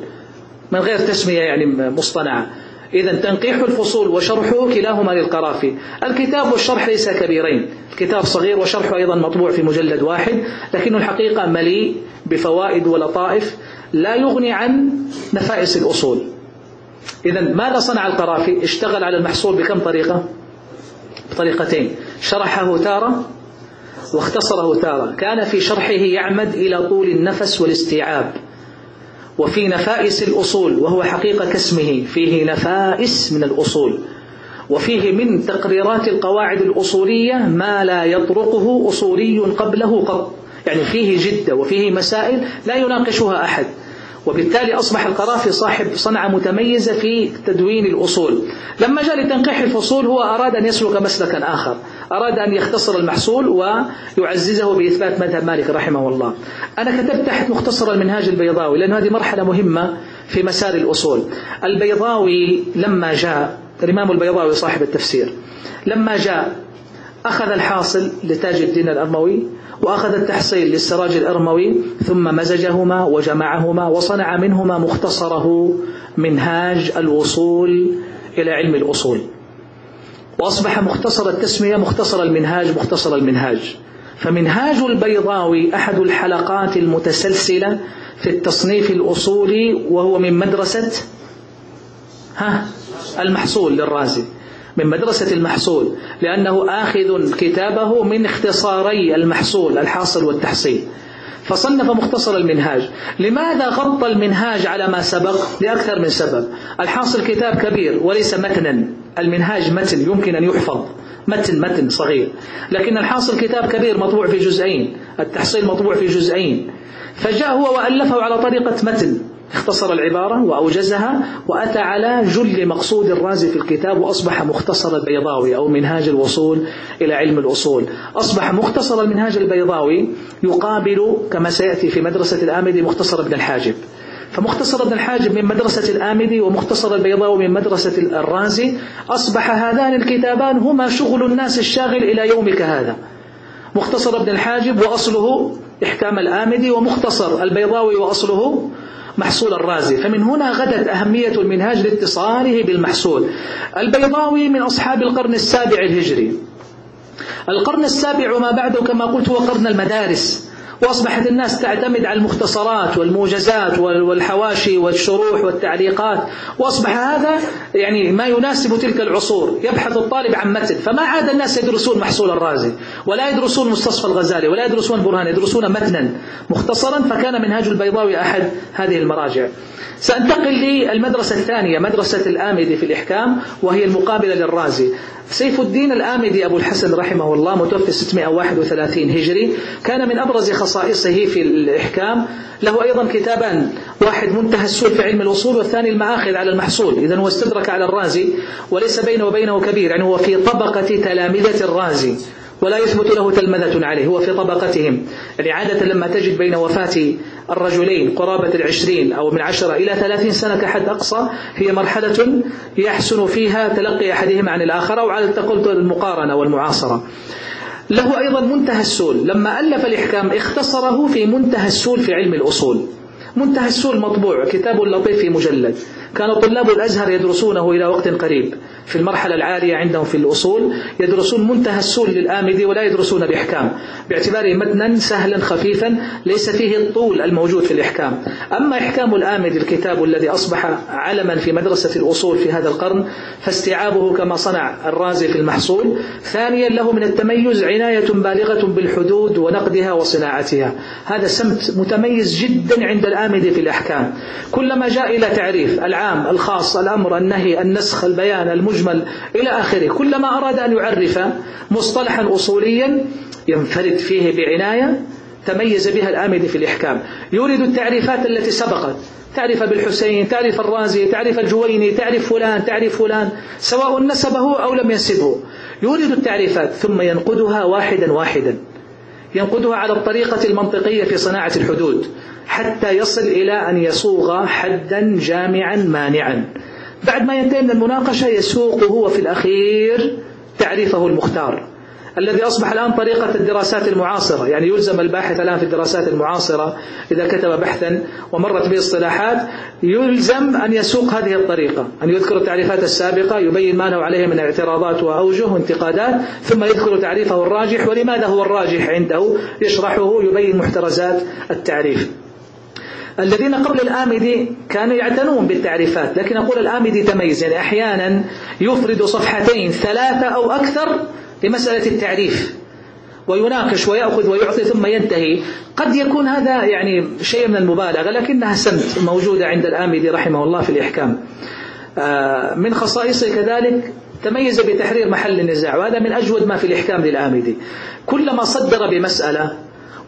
من غير تسمية يعني مصطنعة. إذا تنقيح الفصول وشرحه كلاهما للقرافي. الكتاب والشرح ليس كبيرين. الكتاب صغير وشرحه أيضا مطبوع في مجلد واحد لكن الحقيقة مليء بفوائد ولطائف لا يغني عن نفائس الأصول. إذا ماذا صنع القرافي؟ اشتغل على المحصول بكم طريقة؟ بطريقتين. شرحه تارة واختصره تارة. كان في شرحه يعمد إلى طول النفس والاستيعاب. وفي نفائس الأصول وهو حقيقة كاسمه فيه نفائس من الأصول. وفيه من تقريرات القواعد الأصولية ما لا يطرقه أصولي قبله قط. يعني فيه جدة وفيه مسائل لا يناقشها أحد. وبالتالي أصبح القرافي صاحب صنعة متميزة في تدوين الأصول. لما جاء لتنقيح الفصول هو أراد أن يسلك مسلكا آخر. أراد أن يختصر المحصول ويعززه بإثبات مذهب مالك رحمه الله. أنا كتبت تحت مختصر المنهاج البيضاوي لأن هذه مرحلة مهمة في مسار الأصول. البيضاوي لما جاء الإمام البيضاوي صاحب التفسير لما جاء أخذ الحاصل لتاج الدين الأرموي وأخذ التحصيل للسراج الأرموي ثم مزجهما وجمعهما وصنع منهما مختصره منهاج الوصول إلى علم الأصول. وأصبح مختصر التسمية مختصر المنهاج مختصر المنهاج. فمنهاج البيضاوي أحد الحلقات المتسلسلة في التصنيف الأصولي وهو من مدرسة ها؟ المحصول للرازي. من مدرسة المحصول. لأنه آخذ كتابه من اختصاري المحصول الحاصل والتحصيل. فصنف مختصر المنهاج. لماذا غطى المنهاج على ما سبق؟ لأكثر من سبب. الحاصل كتاب كبير وليس متنا. المنهاج متن يمكن أن يحفظ. متن متن صغير. لكن الحاصل كتاب كبير مطبوع في جزئين. التحصيل مطبوع في جزئين. فجاء هو وألفه على طريقة متن. اختصر العبارة وأوجزها وأتى على جل مقصود الرازي في الكتاب وأصبح مختصر البيضاوي أو منهاج الوصول إلى علم الأصول. أصبح مختصر المنهاج البيضاوي يقابل كما سيأتي في مدرسة الآمدي مختصر ابن الحاجب. فمختصر ابن الحاجب من مدرسة الآمدي ومختصر البيضاوي من مدرسة الرازي. أصبح هذان الكتابان هما شغل الناس الشاغل إلى يومك هذا. مختصر ابن الحاجب وأصله إحكام الآمدي ومختصر البيضاوي وأصله محصول الرازي. فمن هنا غدت أهمية المنهاج لاتصاله بالمحصول. البيضاوي من أصحاب القرن السابع الهجري. القرن السابع وما بعده كما قلت هو قرن المدارس. وأصبحت الناس تعتمد على المختصرات والموجزات والحواشي والشروح والتعليقات. وأصبح هذا يعني ما يناسب تلك العصور. يبحث الطالب عن متن. فما عاد الناس يدرسون محصول الرازي ولا يدرسون مستصفى الغزالي ولا يدرسون برهان يدرسون متنا. مختصرا فكان منهاج البيضاوي أحد هذه المراجع. سأنتقل للمدرسة الثانية مدرسة الآمدي في الإحكام وهي المقابلة للرازي. سيف الدين الآمدي أبو الحسن رحمه الله متوفي 631 هجري كان من أبرز خصائصه في الإحكام. له أيضا كتابان. واحد منتهى السول في علم الوصول والثاني المآخذ على المحصول. إذا هو استدرك على الرازي وليس بينه وبينه كبير. يعني هو في طبقة تلامذة الرازي ولا يثبت له تلمذة عليه. هو في طبقتهم. يعني عادة لما تجد بين وفاة الرجلين قرابة العشرين أو من عشرة إلى ثلاثين سنة كحد أقصى هي مرحلة يحسن فيها تلقي أحدهما عن الآخر أو على قلت المقارنة والمعاصرة. له أيضا منتهى السول. لما ألف الإحكام اختصره في منتهى السول في علم الأصول. منتهى السول مطبوع كتاب لطيف في مجلد. كان طلاب الأزهر يدرسونه إلى وقت قريب. في المرحلة العالية عندهم في الأصول يدرسون منتهى السول للآمدي ولا يدرسون بإحكام. باعتباره متنا سهلا خفيفا ليس فيه الطول الموجود في الإحكام. أما إحكام الآمدي الكتاب الذي أصبح علما في مدرسة الأصول في هذا القرن فاستيعابه كما صنع الرازي في المحصول. ثانيا له من التميز عناية بالغة بالحدود ونقدها وصناعتها. هذا سمت متميز جدا عند الآمدي في الأحكام. كلما جاء إلى تعريف العام الخاص الأمر النهي النسخ البيان المجمل إلى آخره كلما أراد أن يعرف مصطلحا أصوليا ينفرد فيه بعناية تميز بها الآمدي في الإحكام. يورد التعريفات التي سبقت. تعرف بالحسين تعرف الرازي تعرف الجويني تعرف فلان تعرف فلان. سواء نسبه أو لم ينسبه. يورد التعريفات ثم ينقدها واحدا واحدا. ينقدها على الطريقة المنطقية في صناعة الحدود حتى يصل إلى أن يصوغ حدا جامعا مانعا. بعد ما ينتهي من المناقشة يسوق هو في الأخير تعريفه المختار. الذي أصبح الآن طريقة الدراسات المعاصرة. يعني يلزم الباحث الآن في الدراسات المعاصرة إذا كتب بحثا ومرت به اصطلاحات يلزم أن يسوق هذه الطريقة أن يذكر التعريفات السابقة يبين ما له عليه من اعتراضات وأوجه وانتقادات ثم يذكر تعريفه الراجح ولماذا هو الراجح عنده يشرحه يبين محترزات التعريف. الذين قبل الآمدي كانوا يعتنون بالتعريفات لكن أقول الآمدي تميز يعني أحيانا يفرد صفحتين ثلاثة أو أكثر لمسألة التعريف ويناقش ويأخذ ويعطي ثم ينتهي. قد يكون هذا يعني شيء من المبالغة لكنها سمت موجودة عند الآمدي رحمه الله في الإحكام. آه، من خصائصه كذلك تميز بتحرير محل النزاع وهذا من أجود ما في الإحكام للآمدي. كلما صدر بمسألة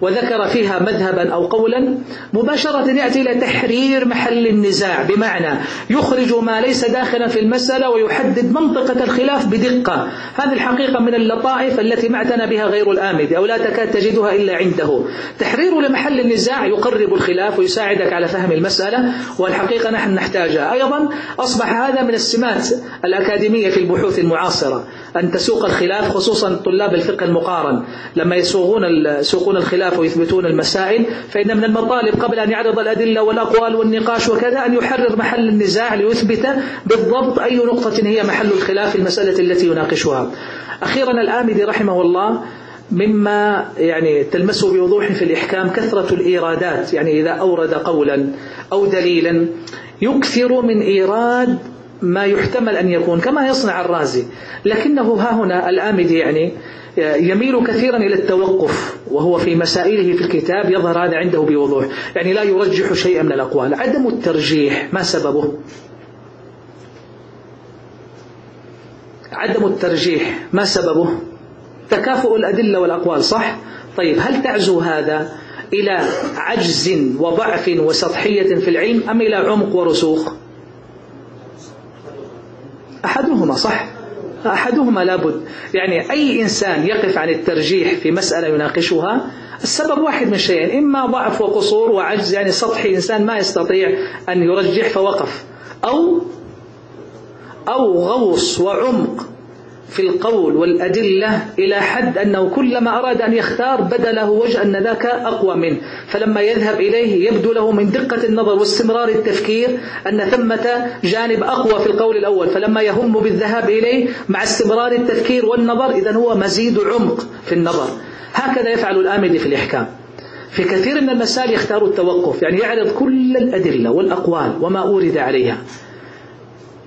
وذكر فيها مذهبا أو قولا مباشرة يأتي إلى تحرير محل النزاع بمعنى يخرج ما ليس داخلا في المسألة ويحدد منطقة الخلاف بدقة. هذه الحقيقة من اللطائف التي ما اعتنى بها غير الآمد أو لا تكاد تجدها إلا عنده. تحرير لمحل النزاع يقرب الخلاف ويساعدك على فهم المسألة والحقيقة نحن نحتاجها. أيضا أصبح هذا من السمات الأكاديمية في البحوث المعاصرة أن تسوق الخلاف خصوصا طلاب الفقه المقارن. لما يسوقون الخلاف ويثبتون المسائل فإن من المطالب قبل أن يعرض الأدلة والأقوال والنقاش وكذا أن يحرر محل النزاع ليثبت بالضبط أي نقطة هي محل الخلاف في المسألة التي يناقشها. أخيرا الآمدي رحمه الله مما يعني تلمسه بوضوح في الإحكام كثرة الإيرادات يعني إذا أورد قولا أو دليلا يكثر من إيراد ما يحتمل أن يكون كما يصنع الرازي. لكنه ها هنا الآمدي يعني يميل كثيرا إلى التوقف وهو في مسائله في الكتاب يظهر هذا عنده بوضوح. يعني لا يرجح شيئا من الأقوال. عدم الترجيح ما سببه؟ عدم الترجيح ما سببه؟ تكافؤ الأدلة والأقوال صح؟ طيب هل تعزو هذا إلى عجز وضعف وسطحية في العلم أم إلى عمق ورسوخ؟ أحدهما صح؟ أحدهما لابد. يعني أي إنسان يقف عن الترجيح في مسألة يناقشها السبب واحد من شيئين إما ضعف وقصور وعجز يعني سطحي إنسان ما يستطيع أن يرجح فوقف أو أو غوص وعمق. في القول والأدلة إلى حد أنه كلما أراد أن يختار بدا له وجه أن ذاك أقوى منه. فلما يذهب إليه يبدو له من دقة النظر واستمرار التفكير أن ثمة جانب أقوى في القول الأول. فلما يهم بالذهاب إليه مع استمرار التفكير والنظر إذا هو مزيد عمق في النظر. هكذا يفعل الآمدي في الإحكام. في كثير من المسائل يختار التوقف يعني يعرض كل الأدلة والأقوال وما أورد عليها.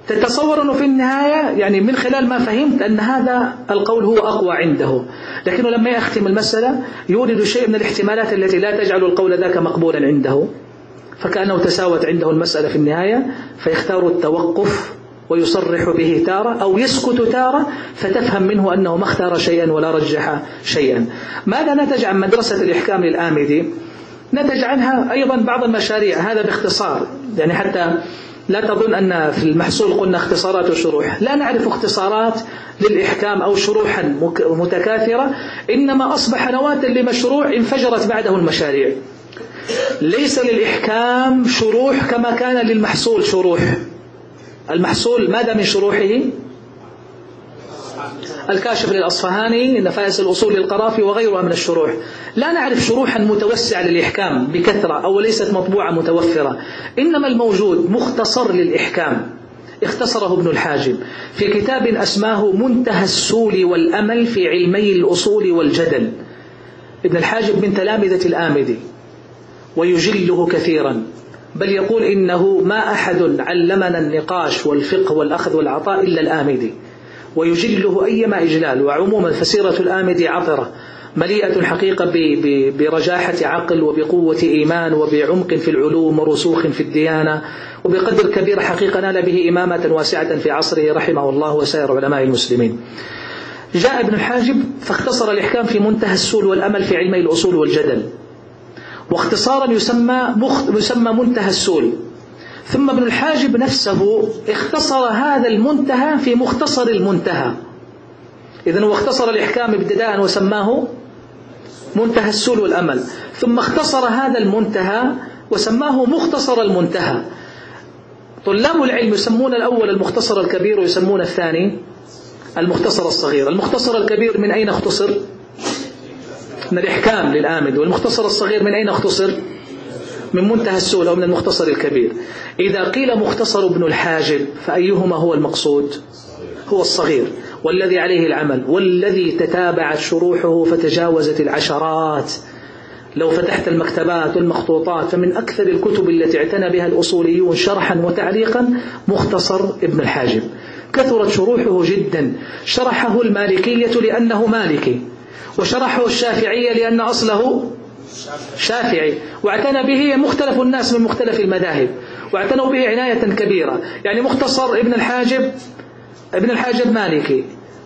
تتصور أنه في النهاية يعني من خلال ما فهمت أن هذا القول هو أقوى عنده. لكنه لما يختم المسألة يورد شيء من الاحتمالات التي لا تجعل القول ذاك مقبولا عنده. فكأنه تساوت عنده المسألة في النهاية فيختار التوقف ويصرح به تارة أو يسكت تارة فتفهم منه أنه ما اختار شيئا ولا رجح شيئا. ماذا نتج عن مدرسة الإحكام للآمدي؟ نتج عنها أيضا بعض المشاريع هذا باختصار. يعني حتى لا تظن أن في المحصول قلنا اختصارات وشروح. لا نعرف اختصارات للإحكام أو شروحا متكاثرة إنما أصبح نواة لمشروع انفجرت بعده المشاريع. ليس للإحكام شروح كما كان للمحصول شروح. المحصول ماذا من شروحه؟ الكاشف للأصفهاني نفائس الأصول للقرافي وغيرها من الشروح. لا نعرف شروحا متوسعة للإحكام بكثرة أو ليست مطبوعة متوفرة. إنما الموجود مختصر للإحكام. اختصره ابن الحاجب. في كتاب أسماه منتهى السول والأمل في علمي الأصول والجدل. ابن الحاجب من تلامذة الآمدي. ويجله كثيرا. بل يقول إنه ما أحد علمنا النقاش والفقه والأخذ والعطاء إلا الآمدي. ويجله أيما إجلال وعموما فسيرة الآمدي عطرة مليئة الحقيقة برجاحة عقل وبقوة إيمان وبعمق في العلوم ورسوخ في الديانة وبقدر كبير حقيقة نال به إمامة واسعة في عصره رحمه الله وسائر علماء المسلمين. جاء ابن الحاجب فاختصر الإحكام في منتهى السول والأمل في علمي الأصول والجدل. واختصارا يسمى, يسمى منتهى السول. ثم ابن الحاجب نفسه اختصر هذا المنتهى في مختصر المنتهى. إذن هو اختصر الإحكام ابتداء وسماه منتهى السول والأمل. ثم اختصر هذا المنتهى وسماه مختصر المنتهى. طلاب العلم يسمون الأول المختصر الكبير ويسمون الثاني المختصر الصغير. المختصر الكبير من أين اختصر؟ من الإحكام للآمد. والمختصر الصغير من أين اختصر؟ من منتهى السول أو من المختصر الكبير. إذا قيل مختصر ابن الحاجب فأيهما هو المقصود؟ هو الصغير والذي عليه العمل والذي تتابعت شروحه فتجاوزت العشرات. لو فتحت المكتبات والمخطوطات فمن أكثر الكتب التي اعتنى بها الأصوليون شرحا وتعليقا مختصر ابن الحاجب. كثرت شروحه جدا. شرحه المالكية لأنه مالكي وشرحه الشافعية لأن أصله شافعي. واعتنى به مختلف الناس من مختلف المذاهب. واعتنوا به عناية كبيرة. يعني مختصر ابن الحاجب ابن الحاجب مالكي.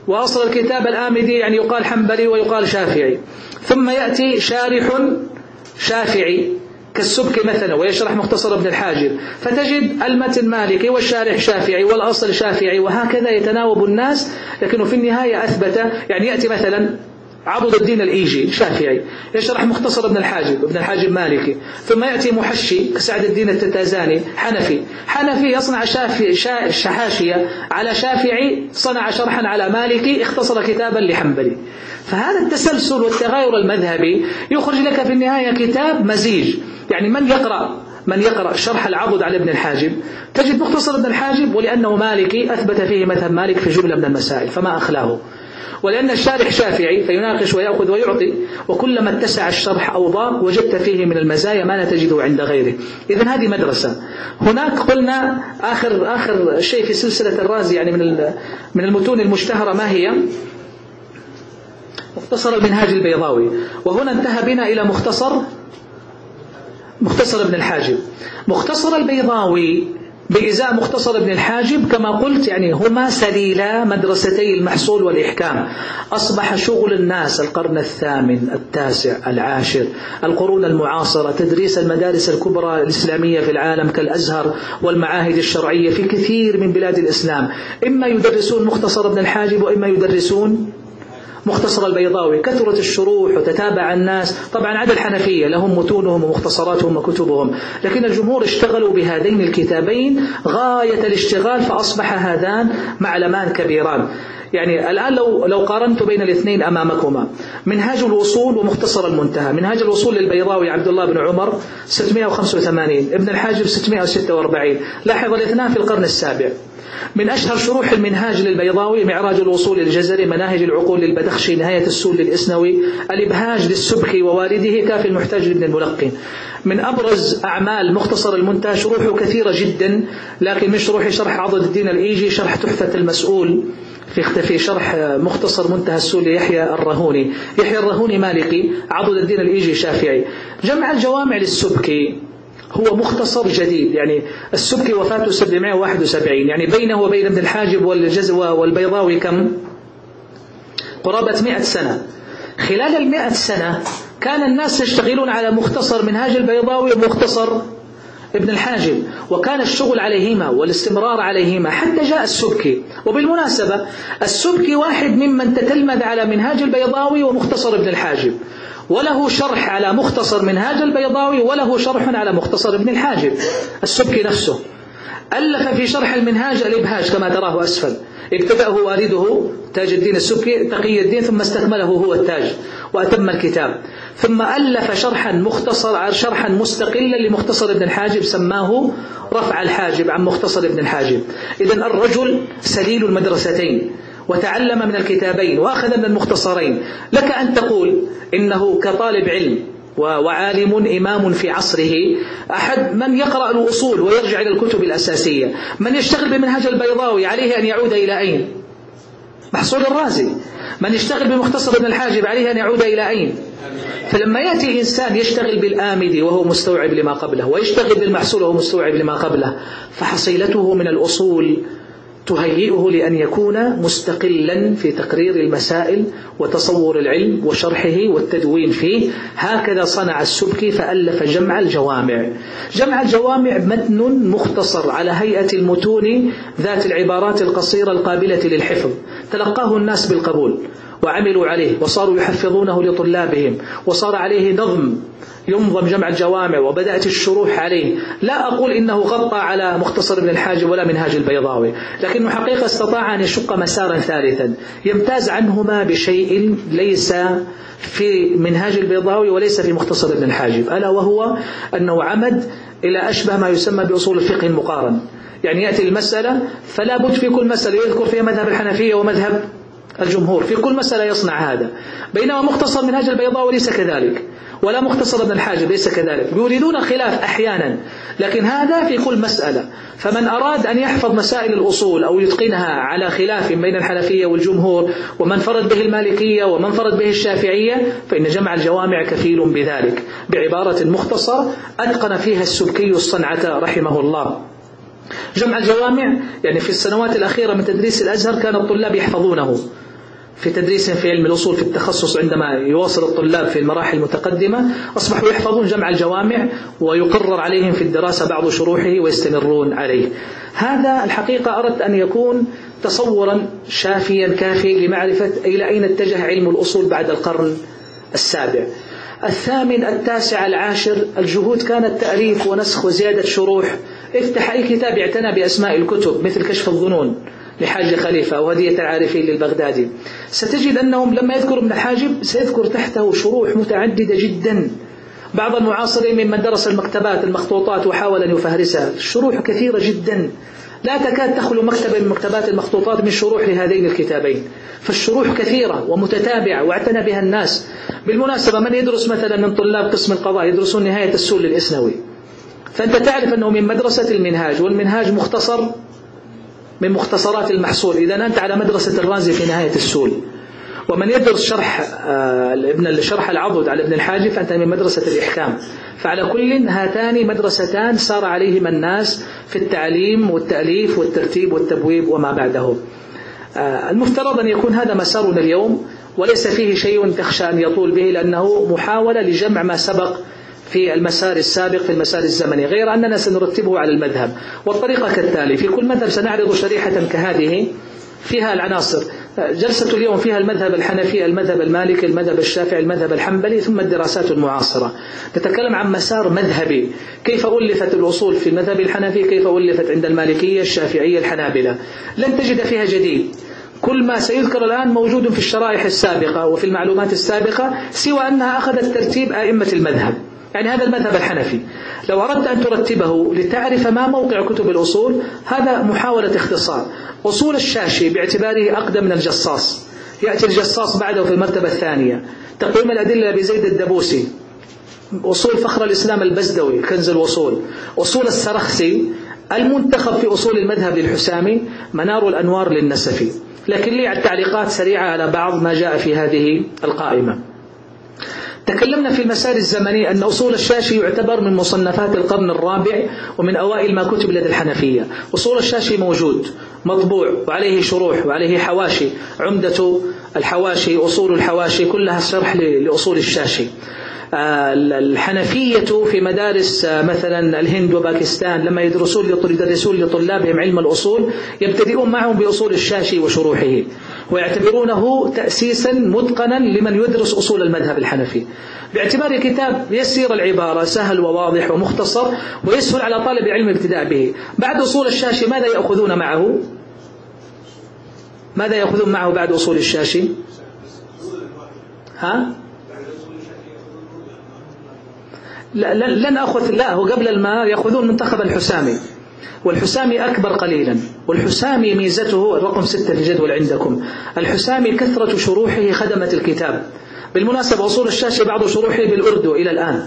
وأصل الكتاب الآمدي يعني يقال حنبلي ويقال شافعي. ثم يأتي شارح شافعي كالسبك مثلا ويشرح مختصر ابن الحاجب. فتجد المتن مالكي والشارح شافعي والأصل شافعي وهكذا يتناوب الناس لكنه في النهاية أثبت. يعني يأتي مثلا عبد الدين الإيجي شافعي يشرح مختصر ابن الحاجب ابن الحاجب مالكي. ثم يأتي محشي كسعد الدين التتازاني حنفي. حنفي يصنع شافي شحاشية على شافعي صنع شرحا على مالكي اختصر كتابا لحنبلي. فهذا التسلسل والتغاير المذهبي يخرج لك في النهاية كتاب مزيج. يعني من يقرأ من يقرأ شرح العضد على ابن الحاجب؟ تجد مختصر ابن الحاجب ولأنه مالكي أثبت فيه مذهب مالك في جملة من المسائل فما أخلاه. ولأن الشارح شافعي فيناقش ويأخذ ويعطي وكلما اتسع الشرح أو ضاق وجدت فيه من المزايا ما لا تجده عند غيره. إذا هذه مدرسة. هناك قلنا آخر آخر شيء في سلسلة الرازي يعني من من المتون المشتهرة ما هي؟ مختصر المنهاج البيضاوي. وهنا انتهى بنا إلى مختصر مختصر ابن الحاجب. مختصر البيضاوي بإزاء مختصر ابن الحاجب كما قلت يعني هما سليلا مدرستي المحصول والإحكام. أصبح شغل الناس القرن الثامن التاسع العاشر القرون المعاصرة تدريس المدارس الكبرى الإسلامية في العالم كالأزهر والمعاهد الشرعية في كثير من بلاد الإسلام. إما يدرسون مختصر ابن الحاجب وإما يدرسون مختصر البيضاوي كثرت الشروح وتتابع الناس. طبعا عدا الحنفية لهم متونهم ومختصراتهم وكتبهم. لكن الجمهور اشتغلوا بهذين الكتابين غاية الاشتغال فأصبح هذان معلمان كبيران. يعني الآن لو لو قارنت بين الاثنين أمامكما منهاج الوصول ومختصر المنتهى. منهاج الوصول للبيضاوي عبد الله بن عمر 685 ابن الحاجب 646 لاحظ الاثنان في القرن السابع. من أشهر شروح المنهاج للبيضاوي معراج الوصول للجزري مناهج العقول للبدخشي نهاية السول للإسنوي الإبهاج للسبكي ووالده كافي المحتاج لابن الملقن. من أبرز أعمال مختصر المنتهى شروحه كثيرة جدا لكن من شروح شرح عضد الدين الإيجي شرح تحفة المسؤول في في شرح مختصر منتهى السول ليحيى الرهوني. يحيى الرهوني مالكي عضد الدين الإيجي شافعي. جمع الجوامع للسبكي هو مختصر جديد يعني السبكي وفاته 771 يعني بينه وبين ابن الحاجب والجزوة والبيضاوي كم؟ قرابة 100 سنة. خلال المئة سنة كان الناس يشتغلون على مختصر منهاج البيضاوي ومختصر ابن الحاجب وكان الشغل عليهما والاستمرار عليهما حتى جاء السبكي وبالمناسبة السبكي واحد ممن تتلمذ على منهاج البيضاوي ومختصر ابن الحاجب. وله شرح على مختصر منهاج البيضاوي وله شرح على مختصر ابن الحاجب. السبكي نفسه. ألف في شرح المنهاج الإبهاج كما تراه أسفل. ابتدأه والده تاج الدين السبكي تقي الدين ثم استكمله هو التاج وأتم الكتاب. ثم ألف شرحا مختصر شرحا مستقلا لمختصر ابن الحاجب سماه رفع الحاجب عن مختصر ابن الحاجب. إذا الرجل سليل المدرستين. وتعلم من الكتابين وأخذ من المختصرين. لك أن تقول إنه كطالب علم وعالم إمام في عصره أحد من يقرأ الأصول ويرجع إلى الكتب الأساسية من يشتغل بمنهج البيضاوي عليه أن يعود إلى أين؟ محصول الرازي. من يشتغل بمختصر ابن الحاجب عليه أن يعود إلى أين؟ فلما يأتي إنسان يشتغل بالآمدي وهو مستوعب لما قبله ويشتغل بالمحصول وهو مستوعب لما قبله فحصيلته من الأصول تهيئه لأن يكون مستقلا في تقرير المسائل وتصور العلم وشرحه والتدوين فيه. هكذا صنع السبكي فألف جمع الجوامع. جمع الجوامع متن مختصر على هيئة المتون ذات العبارات القصيرة القابلة للحفظ. تلقاه الناس بالقبول. وعملوا عليه وصاروا يحفظونه لطلابهم وصار عليه نظم ينظم جمع الجوامع وبدأت الشروح عليه. لا أقول إنه غطى على مختصر ابن الحاجب ولا منهاج البيضاوي لكنه حقيقة استطاع أن يشق مسارا ثالثا. يمتاز عنهما بشيء ليس في منهاج البيضاوي وليس في مختصر ابن الحاجب ألا وهو أنه عمد إلى أشبه ما يسمى بأصول الفقه المقارن. يعني يأتي المسألة فلا بد في كل مسألة يذكر فيها مذهب الحنفية ومذهب الجمهور في كل مسألة يصنع هذا. بينما مختصر منهاج البيضاء ليس كذلك. ولا مختصر ابن الحاجب ليس كذلك. يريدون الخلاف أحيانا. لكن هذا في كل مسألة. فمن أراد أن يحفظ مسائل الأصول أو يتقنها على خلاف بين الحنفية والجمهور ومن فرد به المالكية ومن فرد به الشافعية فإن جمع الجوامع كفيل بذلك. بعبارة مختصر أتقن فيها السبكي الصنعة رحمه الله. جمع الجوامع يعني في السنوات الأخيرة من تدريس الأزهر كان الطلاب يحفظونه. في تدريسهم في علم الأصول في التخصص عندما يواصل الطلاب في المراحل المتقدمة أصبحوا يحفظون جمع الجوامع ويقرر عليهم في الدراسة بعض شروحه ويستمرون عليه. هذا الحقيقة أردت أن يكون تصورا شافيا كافيا لمعرفة إلى أين اتجه علم الأصول بعد القرن السابع. الثامن التاسع العاشر الجهود كانت تأليف ونسخ وزيادة شروح. افتح أي كتاب اعتنى بأسماء الكتب مثل كشف الظنون. لحاج خليفة أو هدية العارفين للبغدادي. ستجد أنهم لما يذكر ابن الحاجب سيذكر تحته شروح متعددة جدا. بعض المعاصرين ممن درس المكتبات المخطوطات وحاول أن يفهرسها. الشروح كثيرة جدا. لا تكاد تخلو مكتبة من مكتبات المخطوطات من شروح لهذين الكتابين. فالشروح كثيرة ومتتابعة واعتنى بها الناس. بالمناسبة من يدرس مثلا من طلاب قسم القضاء يدرسون نهاية السول للإسنوي. فأنت تعرف أنه من مدرسة المنهاج والمنهاج مختصر من مختصرات المحصول. إذا أنت على مدرسة الرازي في نهاية السول ومن يدرس شرح آه، ابن شرح العضد على ابن الحاجب فأنت من مدرسة الإحكام. فعلى كل هاتان مدرستان سار عليهما الناس في التعليم والتأليف والترتيب والتبويب وما بعده. آه، المفترض أن يكون هذا مسارنا اليوم وليس فيه شيء تخشى أن يطول به لأنه محاولة لجمع ما سبق في المسار السابق في المسار الزمني غير أننا سنرتبه على المذهب. والطريقة كالتالي في كل مذهب سنعرض شريحة كهذه فيها العناصر. جلسة اليوم فيها المذهب الحنفي المذهب المالكي المذهب الشافعي المذهب الحنبلي ثم الدراسات المعاصرة. نتكلم عن مسار مذهبي. كيف ألفت الأصول في المذهب الحنفي؟ كيف ألفت عند المالكية الشافعية الحنابلة؟ لن تجد فيها جديد. كل ما سيذكر الآن موجود في الشرائح السابقة وفي المعلومات السابقة سوى أنها أخذت ترتيب أئمة المذهب. يعني هذا المذهب الحنفي. لو أردت أن ترتبه لتعرف ما موقع كتب الأصول هذا محاولة اختصار. أصول الشاشي باعتباره أقدم من الجصاص. يأتي الجصاص بعده في المرتبة الثانية. تقويم الأدلة بزيد الدبوسي. أصول فخر الإسلام البزدوي كنز الوصول. أصول السرخسي المنتخب في أصول المذهب للحسامي منار الأنوار للنسفي. لكن لي التعليقات سريعة على بعض ما جاء في هذه القائمة. تكلمنا في المسار الزمني أن أصول الشاشي يعتبر من مصنفات القرن الرابع ومن أوائل ما كتب لدى الحنفية. أصول الشاشي موجود مطبوع وعليه شروح وعليه حواشي. عمدة الحواشي أصول الحواشي كلها شرح لأصول الشاشي. الحنفية في مدارس آه، مثلا الهند وباكستان لما يدرسون يدرسون لطلابهم علم الأصول يبتدئون معهم بأصول الشاشي وشروحه ويعتبرونه تأسيسا متقنا لمن يدرس أصول المذهب الحنفي. باعتبار كتاب يسير العبارة سهل وواضح ومختصر ويسهل على طالب العلم الابتداء به. بعد أصول الشاشي ماذا يأخذون معه؟ ماذا يأخذون معه بعد أصول الشاشي؟ ها؟ لن أخذ لا هو قبل الماء يأخذون منتخب الحسامي. والحسامي أكبر قليلا. والحسامي ميزته الرقم ستة في الجدول عندكم. الحسامي كثرة شروحه خدمة الكتاب. بالمناسبة أصول الشاشة بعض شروحه بالأردو إلى الآن.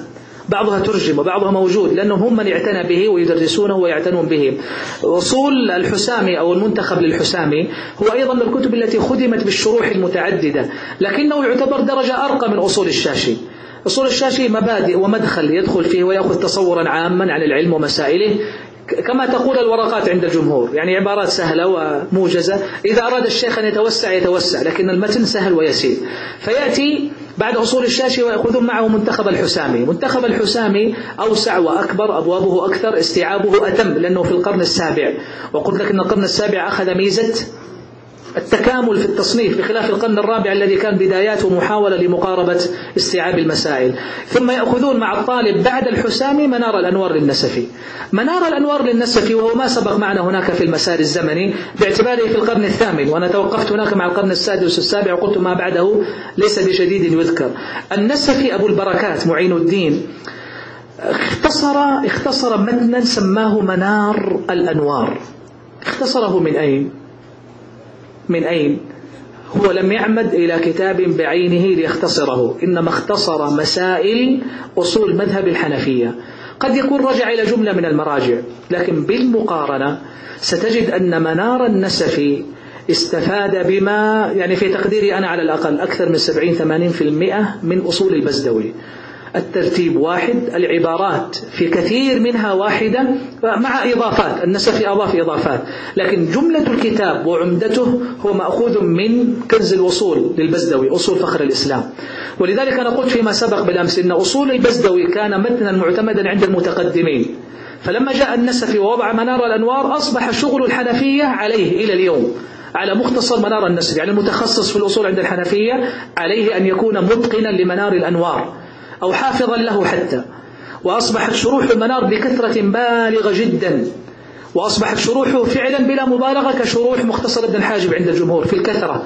بعضها ترجم وبعضها موجود لأنهم هم من اعتنى به ويدرسونه ويعتنون به. أصول الحسامي أو المنتخب للحسامي هو أيضا من الكتب التي خدمت بالشروح المتعددة لكنه يعتبر درجة أرقى من أصول الشاشي. أصول الشاشي مبادئ ومدخل يدخل فيه ويأخذ تصورا عاما عن العلم ومسائله. كما تقول الورقات عند الجمهور. يعني عبارات سهلة وموجزة. إذا أراد الشيخ أن يتوسع يتوسع لكن المتن سهل ويسير. فيأتي بعد أصول الشاشي ويأخذون معه منتخب الحسامي. منتخب الحسامي أوسع وأكبر أبوابه أكثر استيعابه أتم لأنه في القرن السابع. وقلت لك أن القرن السابع أخذ ميزة التكامل في التصنيف بخلاف القرن الرابع الذي كان بداياته محاولة لمقاربة استيعاب المسائل. ثم يأخذون مع الطالب بعد الحسامي منار الأنوار للنسفي. منار الأنوار للنسفي وهو ما سبق معنا هناك في المسار الزمني باعتباره في القرن الثامن وأنا توقفت هناك مع القرن السادس والسابع وقلت ما بعده ليس بجديد يذكر. النسفي أبو البركات معين الدين اختصر اختصر متنا سماه منار الأنوار. اختصره من أين؟ من أين؟ هو لم يعمد إلى كتاب بعينه ليختصره إنما اختصر مسائل أصول مذهب الحنفية. قد يكون رجع إلى جملة من المراجع لكن بالمقارنة ستجد أن منار النسفي استفاد بما يعني في تقديري أنا على الأقل أكثر من 70-80% من أصول البزدوي. الترتيب واحد العبارات في كثير منها واحدة مع إضافات النسفي أضاف إضافات. لكن جملة الكتاب وعمدته هو مأخوذ من كنز الوصول للبزدوي أصول فخر الإسلام. ولذلك أنا قلت فيما سبق بالأمس إن أصول البزدوي كان متنا معتمدا عند المتقدمين. فلما جاء النسفي ووضع منار الأنوار أصبح شغل الحنفية عليه إلى اليوم. على مختصر منار النسفي يعني المتخصص في الأصول عند الحنفية عليه أن يكون متقنا لمنار الأنوار. أو حافظا له حتى. وأصبحت شروح المنار بكثرة بالغة جدا. وأصبحت شروحه فعلا بلا مبالغة كشروح مختصر ابن الحاجب عند الجمهور في الكثرة.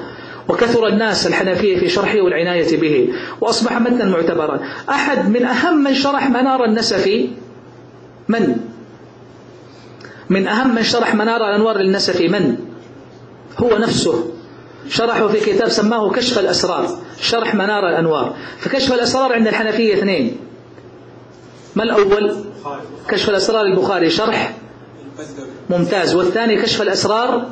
وكثر الناس الحنفية في شرحه والعناية به. وأصبح متنا معتبرا. أحد من أهم من شرح منار النسفي من؟ من أهم من شرح منار الأنوار للنسفي من؟ هو نفسه. شرحه في كتاب سماه كشف الأسرار شرح منار الأنوار. فكشف الأسرار عند الحنفية اثنين. ما الأول؟ كشف الأسرار البخاري شرح ممتاز. والثاني كشف الأسرار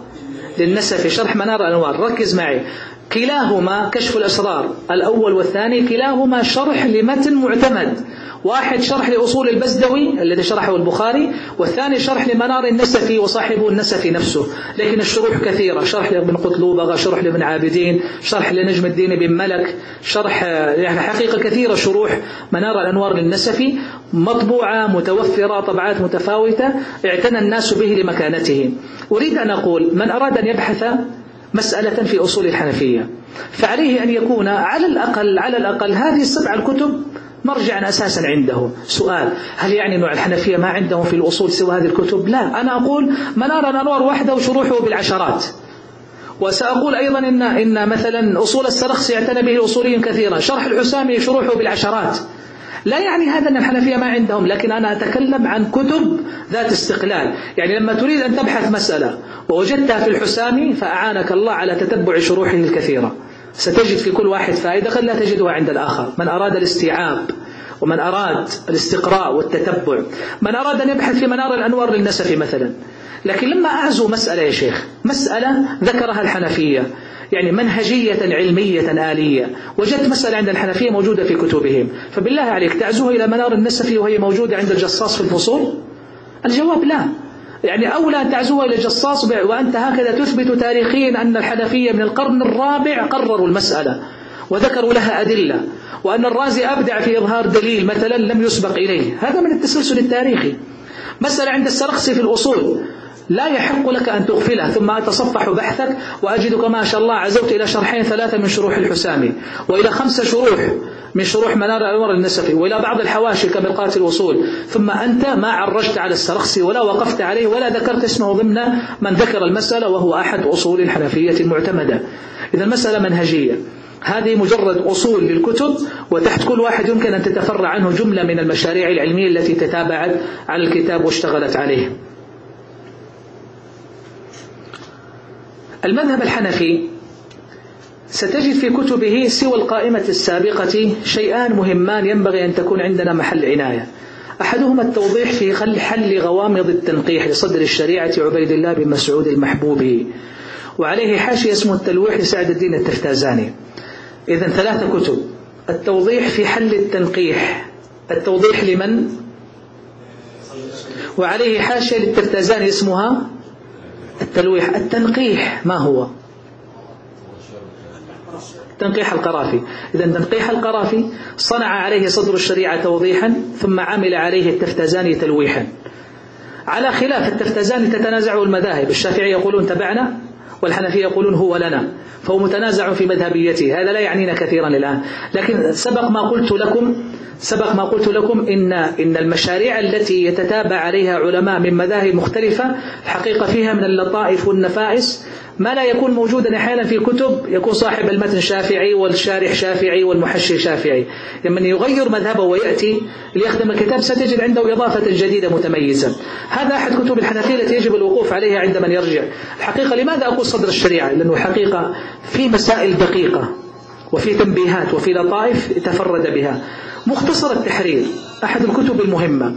للنسفي شرح منار الأنوار. ركز معي. كلاهما كشف الأسرار الأول والثاني كلاهما شرح لمتن معتمد. واحد شرح لأصول البزدوي الذي شرحه البخاري والثاني شرح لمنار النسفي وصاحبه النسفي نفسه. لكن الشروح كثيرة شرح لابن قطلوبغة شرح لابن عابدين شرح لنجم الدين بن ملك شرح يعني حقيقة كثيرة شروح منار الأنوار للنسفي مطبوعة متوفرة طبعات متفاوتة اعتنى الناس به لمكانته. أريد أن أقول من أراد أن يبحث مسألة في أصول الحنفية. فعليه أن يكون على الأقل على الأقل هذه السبع الكتب مرجعا أساسا عنده. سؤال هل يعني نوع الحنفية ما عندهم في الأصول سوى هذه الكتب؟ لا. أنا أقول منار الأنوار وحده وشروحه بالعشرات. وسأقول أيضا إن, إن مثلا أصول السرخسي يعتنى به الأصوليين كثيرا. شرح الحسامي شروحه بالعشرات. لا يعني هذا أن الحنفية ما عندهم لكن أنا أتكلم عن كتب ذات استقلال. يعني لما تريد أن تبحث مسألة ووجدتها في الحسامي فأعانك الله على تتبع شروحه الكثيرة ستجد في كل واحد فائدة قد لا تجدها عند الآخر. من أراد الاستيعاب ومن أراد الاستقراء والتتبع من أراد أن يبحث في منار الأنوار للنسف مثلا. لكن لما أعزو مسألة يا شيخ مسألة ذكرها الحنفية. يعني منهجية علمية آلية. وجدت مسألة عند الحنفية موجودة في كتبهم. فبالله عليك تعزوها إلى منار النسفي وهي موجودة عند الجصاص في الفصول؟ الجواب لا. يعني أولى أن تعزوها إلى جصاص وأنت هكذا تثبت تاريخيا أن الحنفية من القرن الرابع قرروا المسألة وذكروا لها أدلة. وأن الرازي أبدع في إظهار دليل مثلا لم يسبق إليه. هذا من التسلسل التاريخي. مسألة عند السرخسي في الأصول. لا يحق لك أن تغفلها ثم أتصفح بحثك وأجدك ما شاء الله عزوت إلى شرحين ثلاثة من شروح الحسامي وإلى خمسة شروح من شروح منار الأنوار النسفي وإلى بعض الحواشي كمرقاة الوصول ثم أنت ما عرجت على السرخسي ولا وقفت عليه ولا ذكرت اسمه ضمن من ذكر المسألة وهو أحد أصول الحنفية المعتمدة. إذا المسألة منهجية. هذه مجرد أصول للكتب وتحت كل واحد يمكن أن تتفرع عنه جملة من المشاريع العلمية التي تتابعت على الكتاب واشتغلت عليه. المذهب الحنفي ستجد في كتبه سوى القائمة السابقة شيئان مهمان ينبغي أن تكون عندنا محل عناية. أحدهما التوضيح في حل غوامض التنقيح لصدر الشريعة عبيد الله بن مسعود المحبوب. وعليه حاشية اسمه التلويح لسعد الدين التفتازاني إذا ثلاثة كتب. التوضيح في حل التنقيح. التوضيح لمن؟ وعليه حاشية للتفتازاني اسمها التلويح. التنقيح ما هو؟ تنقيح القرافي. إذا تنقيح القرافي صنع عليه صدر الشريعة توضيحا ثم عمل عليه التفتزاني تلويحا. على خلاف التفتزاني تتنازع المذاهب. الشافعي يقولون تبعنا والحنفية يقولون هو لنا فهو متنازع في مذهبيته هذا لا يعنينا كثيرا الآن. لكن سبق ما قلت لكم سبق ما قلت لكم إن إن المشاريع التي يتتابع عليها علماء من مذاهب مختلفة الحقيقة فيها من اللطائف والنفائس ما لا يكون موجودا أحيانا في كتب يكون صاحب المتن شافعي والشارح شافعي والمحشي شافعي. لمن يغير مذهبه ويأتي ليخدم الكتاب ستجد عنده إضافة جديدة متميزة. هذا أحد كتب الحنفية التي يجب الوقوف عليها عند من يرجع. الحقيقة لماذا أقول صدر الشريعة؟ لأنه حقيقة في مسائل دقيقة وفي تنبيهات وفي لطائف تفرد بها. مختصر التحرير أحد الكتب المهمة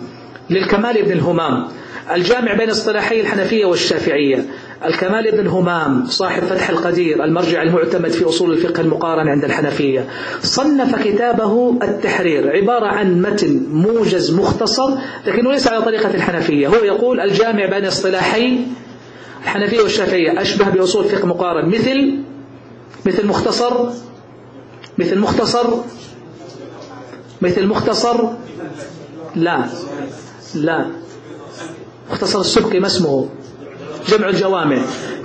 للكمال بن الهمام الجامع بين اصطلاحي الحنفية والشافعية. الكمال بن الهمام صاحب فتح القدير المرجع المعتمد في أصول الفقه المقارن عند الحنفية. صنف كتابه التحرير عبارة عن متن موجز مختصر لكنه ليس على طريقة الحنفية. هو يقول الجامع بين اصطلاحي الحنفية والشافعية. أشبه بأصول فقه مقارن. مثل؟ مثل مختصر؟ مثل مختصر؟ مثل مختصر؟ لا. لا. مختصر السبكي ما اسمه؟ جمع الجوامع.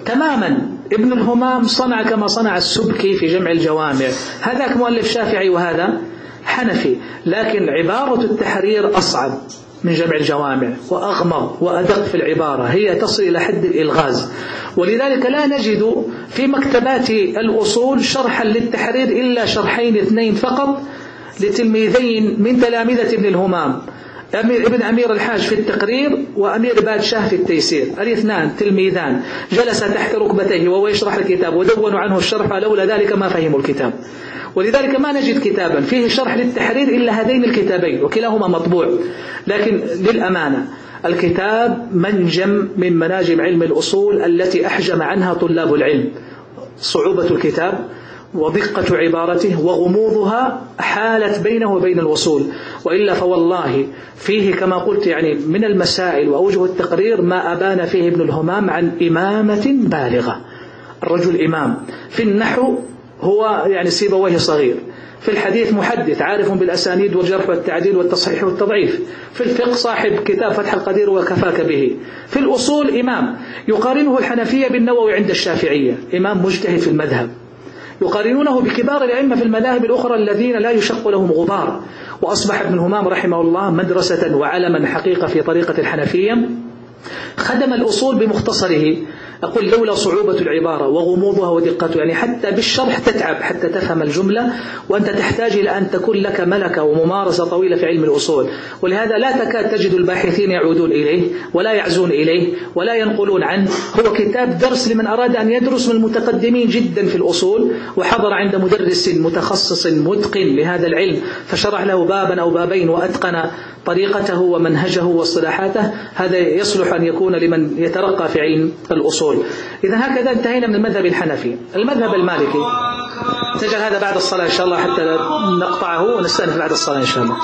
تماما. ابن الهمام صنع كما صنع السبكي في جمع الجوامع. هذاك مؤلف شافعي وهذا حنفي. لكن عبارة التحرير أصعب من جمع الجوامع وأغمض وأدق في العبارة. هي تصل إلى حد الإلغاز. ولذلك لا نجد في مكتبات الأصول شرحا للتحرير إلا شرحين اثنين فقط لتلميذين من تلامذة ابن الهمام. أمير ابن أمير الحاج في التقرير وأمير بادشاه في التيسير. الاثنان تلميذان. جلس تحت ركبتيه وهو يشرح الكتاب ودونوا عنه الشرح لولا ذلك ما فهموا الكتاب. ولذلك ما نجد كتابا. فيه شرح للتحرير إلا هذين الكتابين وكلاهما مطبوع. لكن للأمانة الكتاب منجم من مناجم علم الأصول التي أحجم عنها طلاب العلم. صعوبة الكتاب. ودقة عبارته وغموضها حالت بينه وبين الوصول. وإلا فوالله فيه كما قلت يعني من المسائل وأوجه التقرير ما أبان فيه ابن الهمام عن إمامة بالغة. الرجل إمام. في النحو هو يعني سيبويه صغير. في الحديث محدث عارف بالأسانيد والجرح والتعديل والتصحيح والتضعيف. في الفقه صاحب كتاب فتح القدير وكفاك به. في الأصول إمام. يقارنه الحنفية بالنووي عند الشافعية. إمام مجتهد في المذهب. يقارنونه بكبار الأئمة في المذاهب الأخرى الذين لا يشق لهم غبار. وأصبح ابن همام رحمه الله مدرسة وعلما حقيقة في طريقة الحنفية. خدم الأصول بمختصره. أقول لولا صعوبة العبارة وغموضها ودقتها يعني حتى بالشرح تتعب حتى تفهم الجملة وأنت تحتاج إلى أن تكون لك ملكة وممارسة طويلة في علم الأصول. ولهذا لا تكاد تجد الباحثين يعودون إليه ولا يعزون إليه ولا ينقلون عنه. هو كتاب درس لمن أراد أن يدرس من المتقدمين جدا في الأصول وحضر عند مدرس متخصص متقن لهذا العلم فشرح له بابا أو بابين وأتقن طريقته ومنهجه واصطلاحاته هذا يصلح أن يكون لمن يترقى في علم الأصول. إذا هكذا انتهينا من المذهب الحنفي. المذهب المالكي. نجعل هذا بعد الصلاة إن شاء الله حتى نقطعه ونستأنف بعد الصلاة إن شاء الله.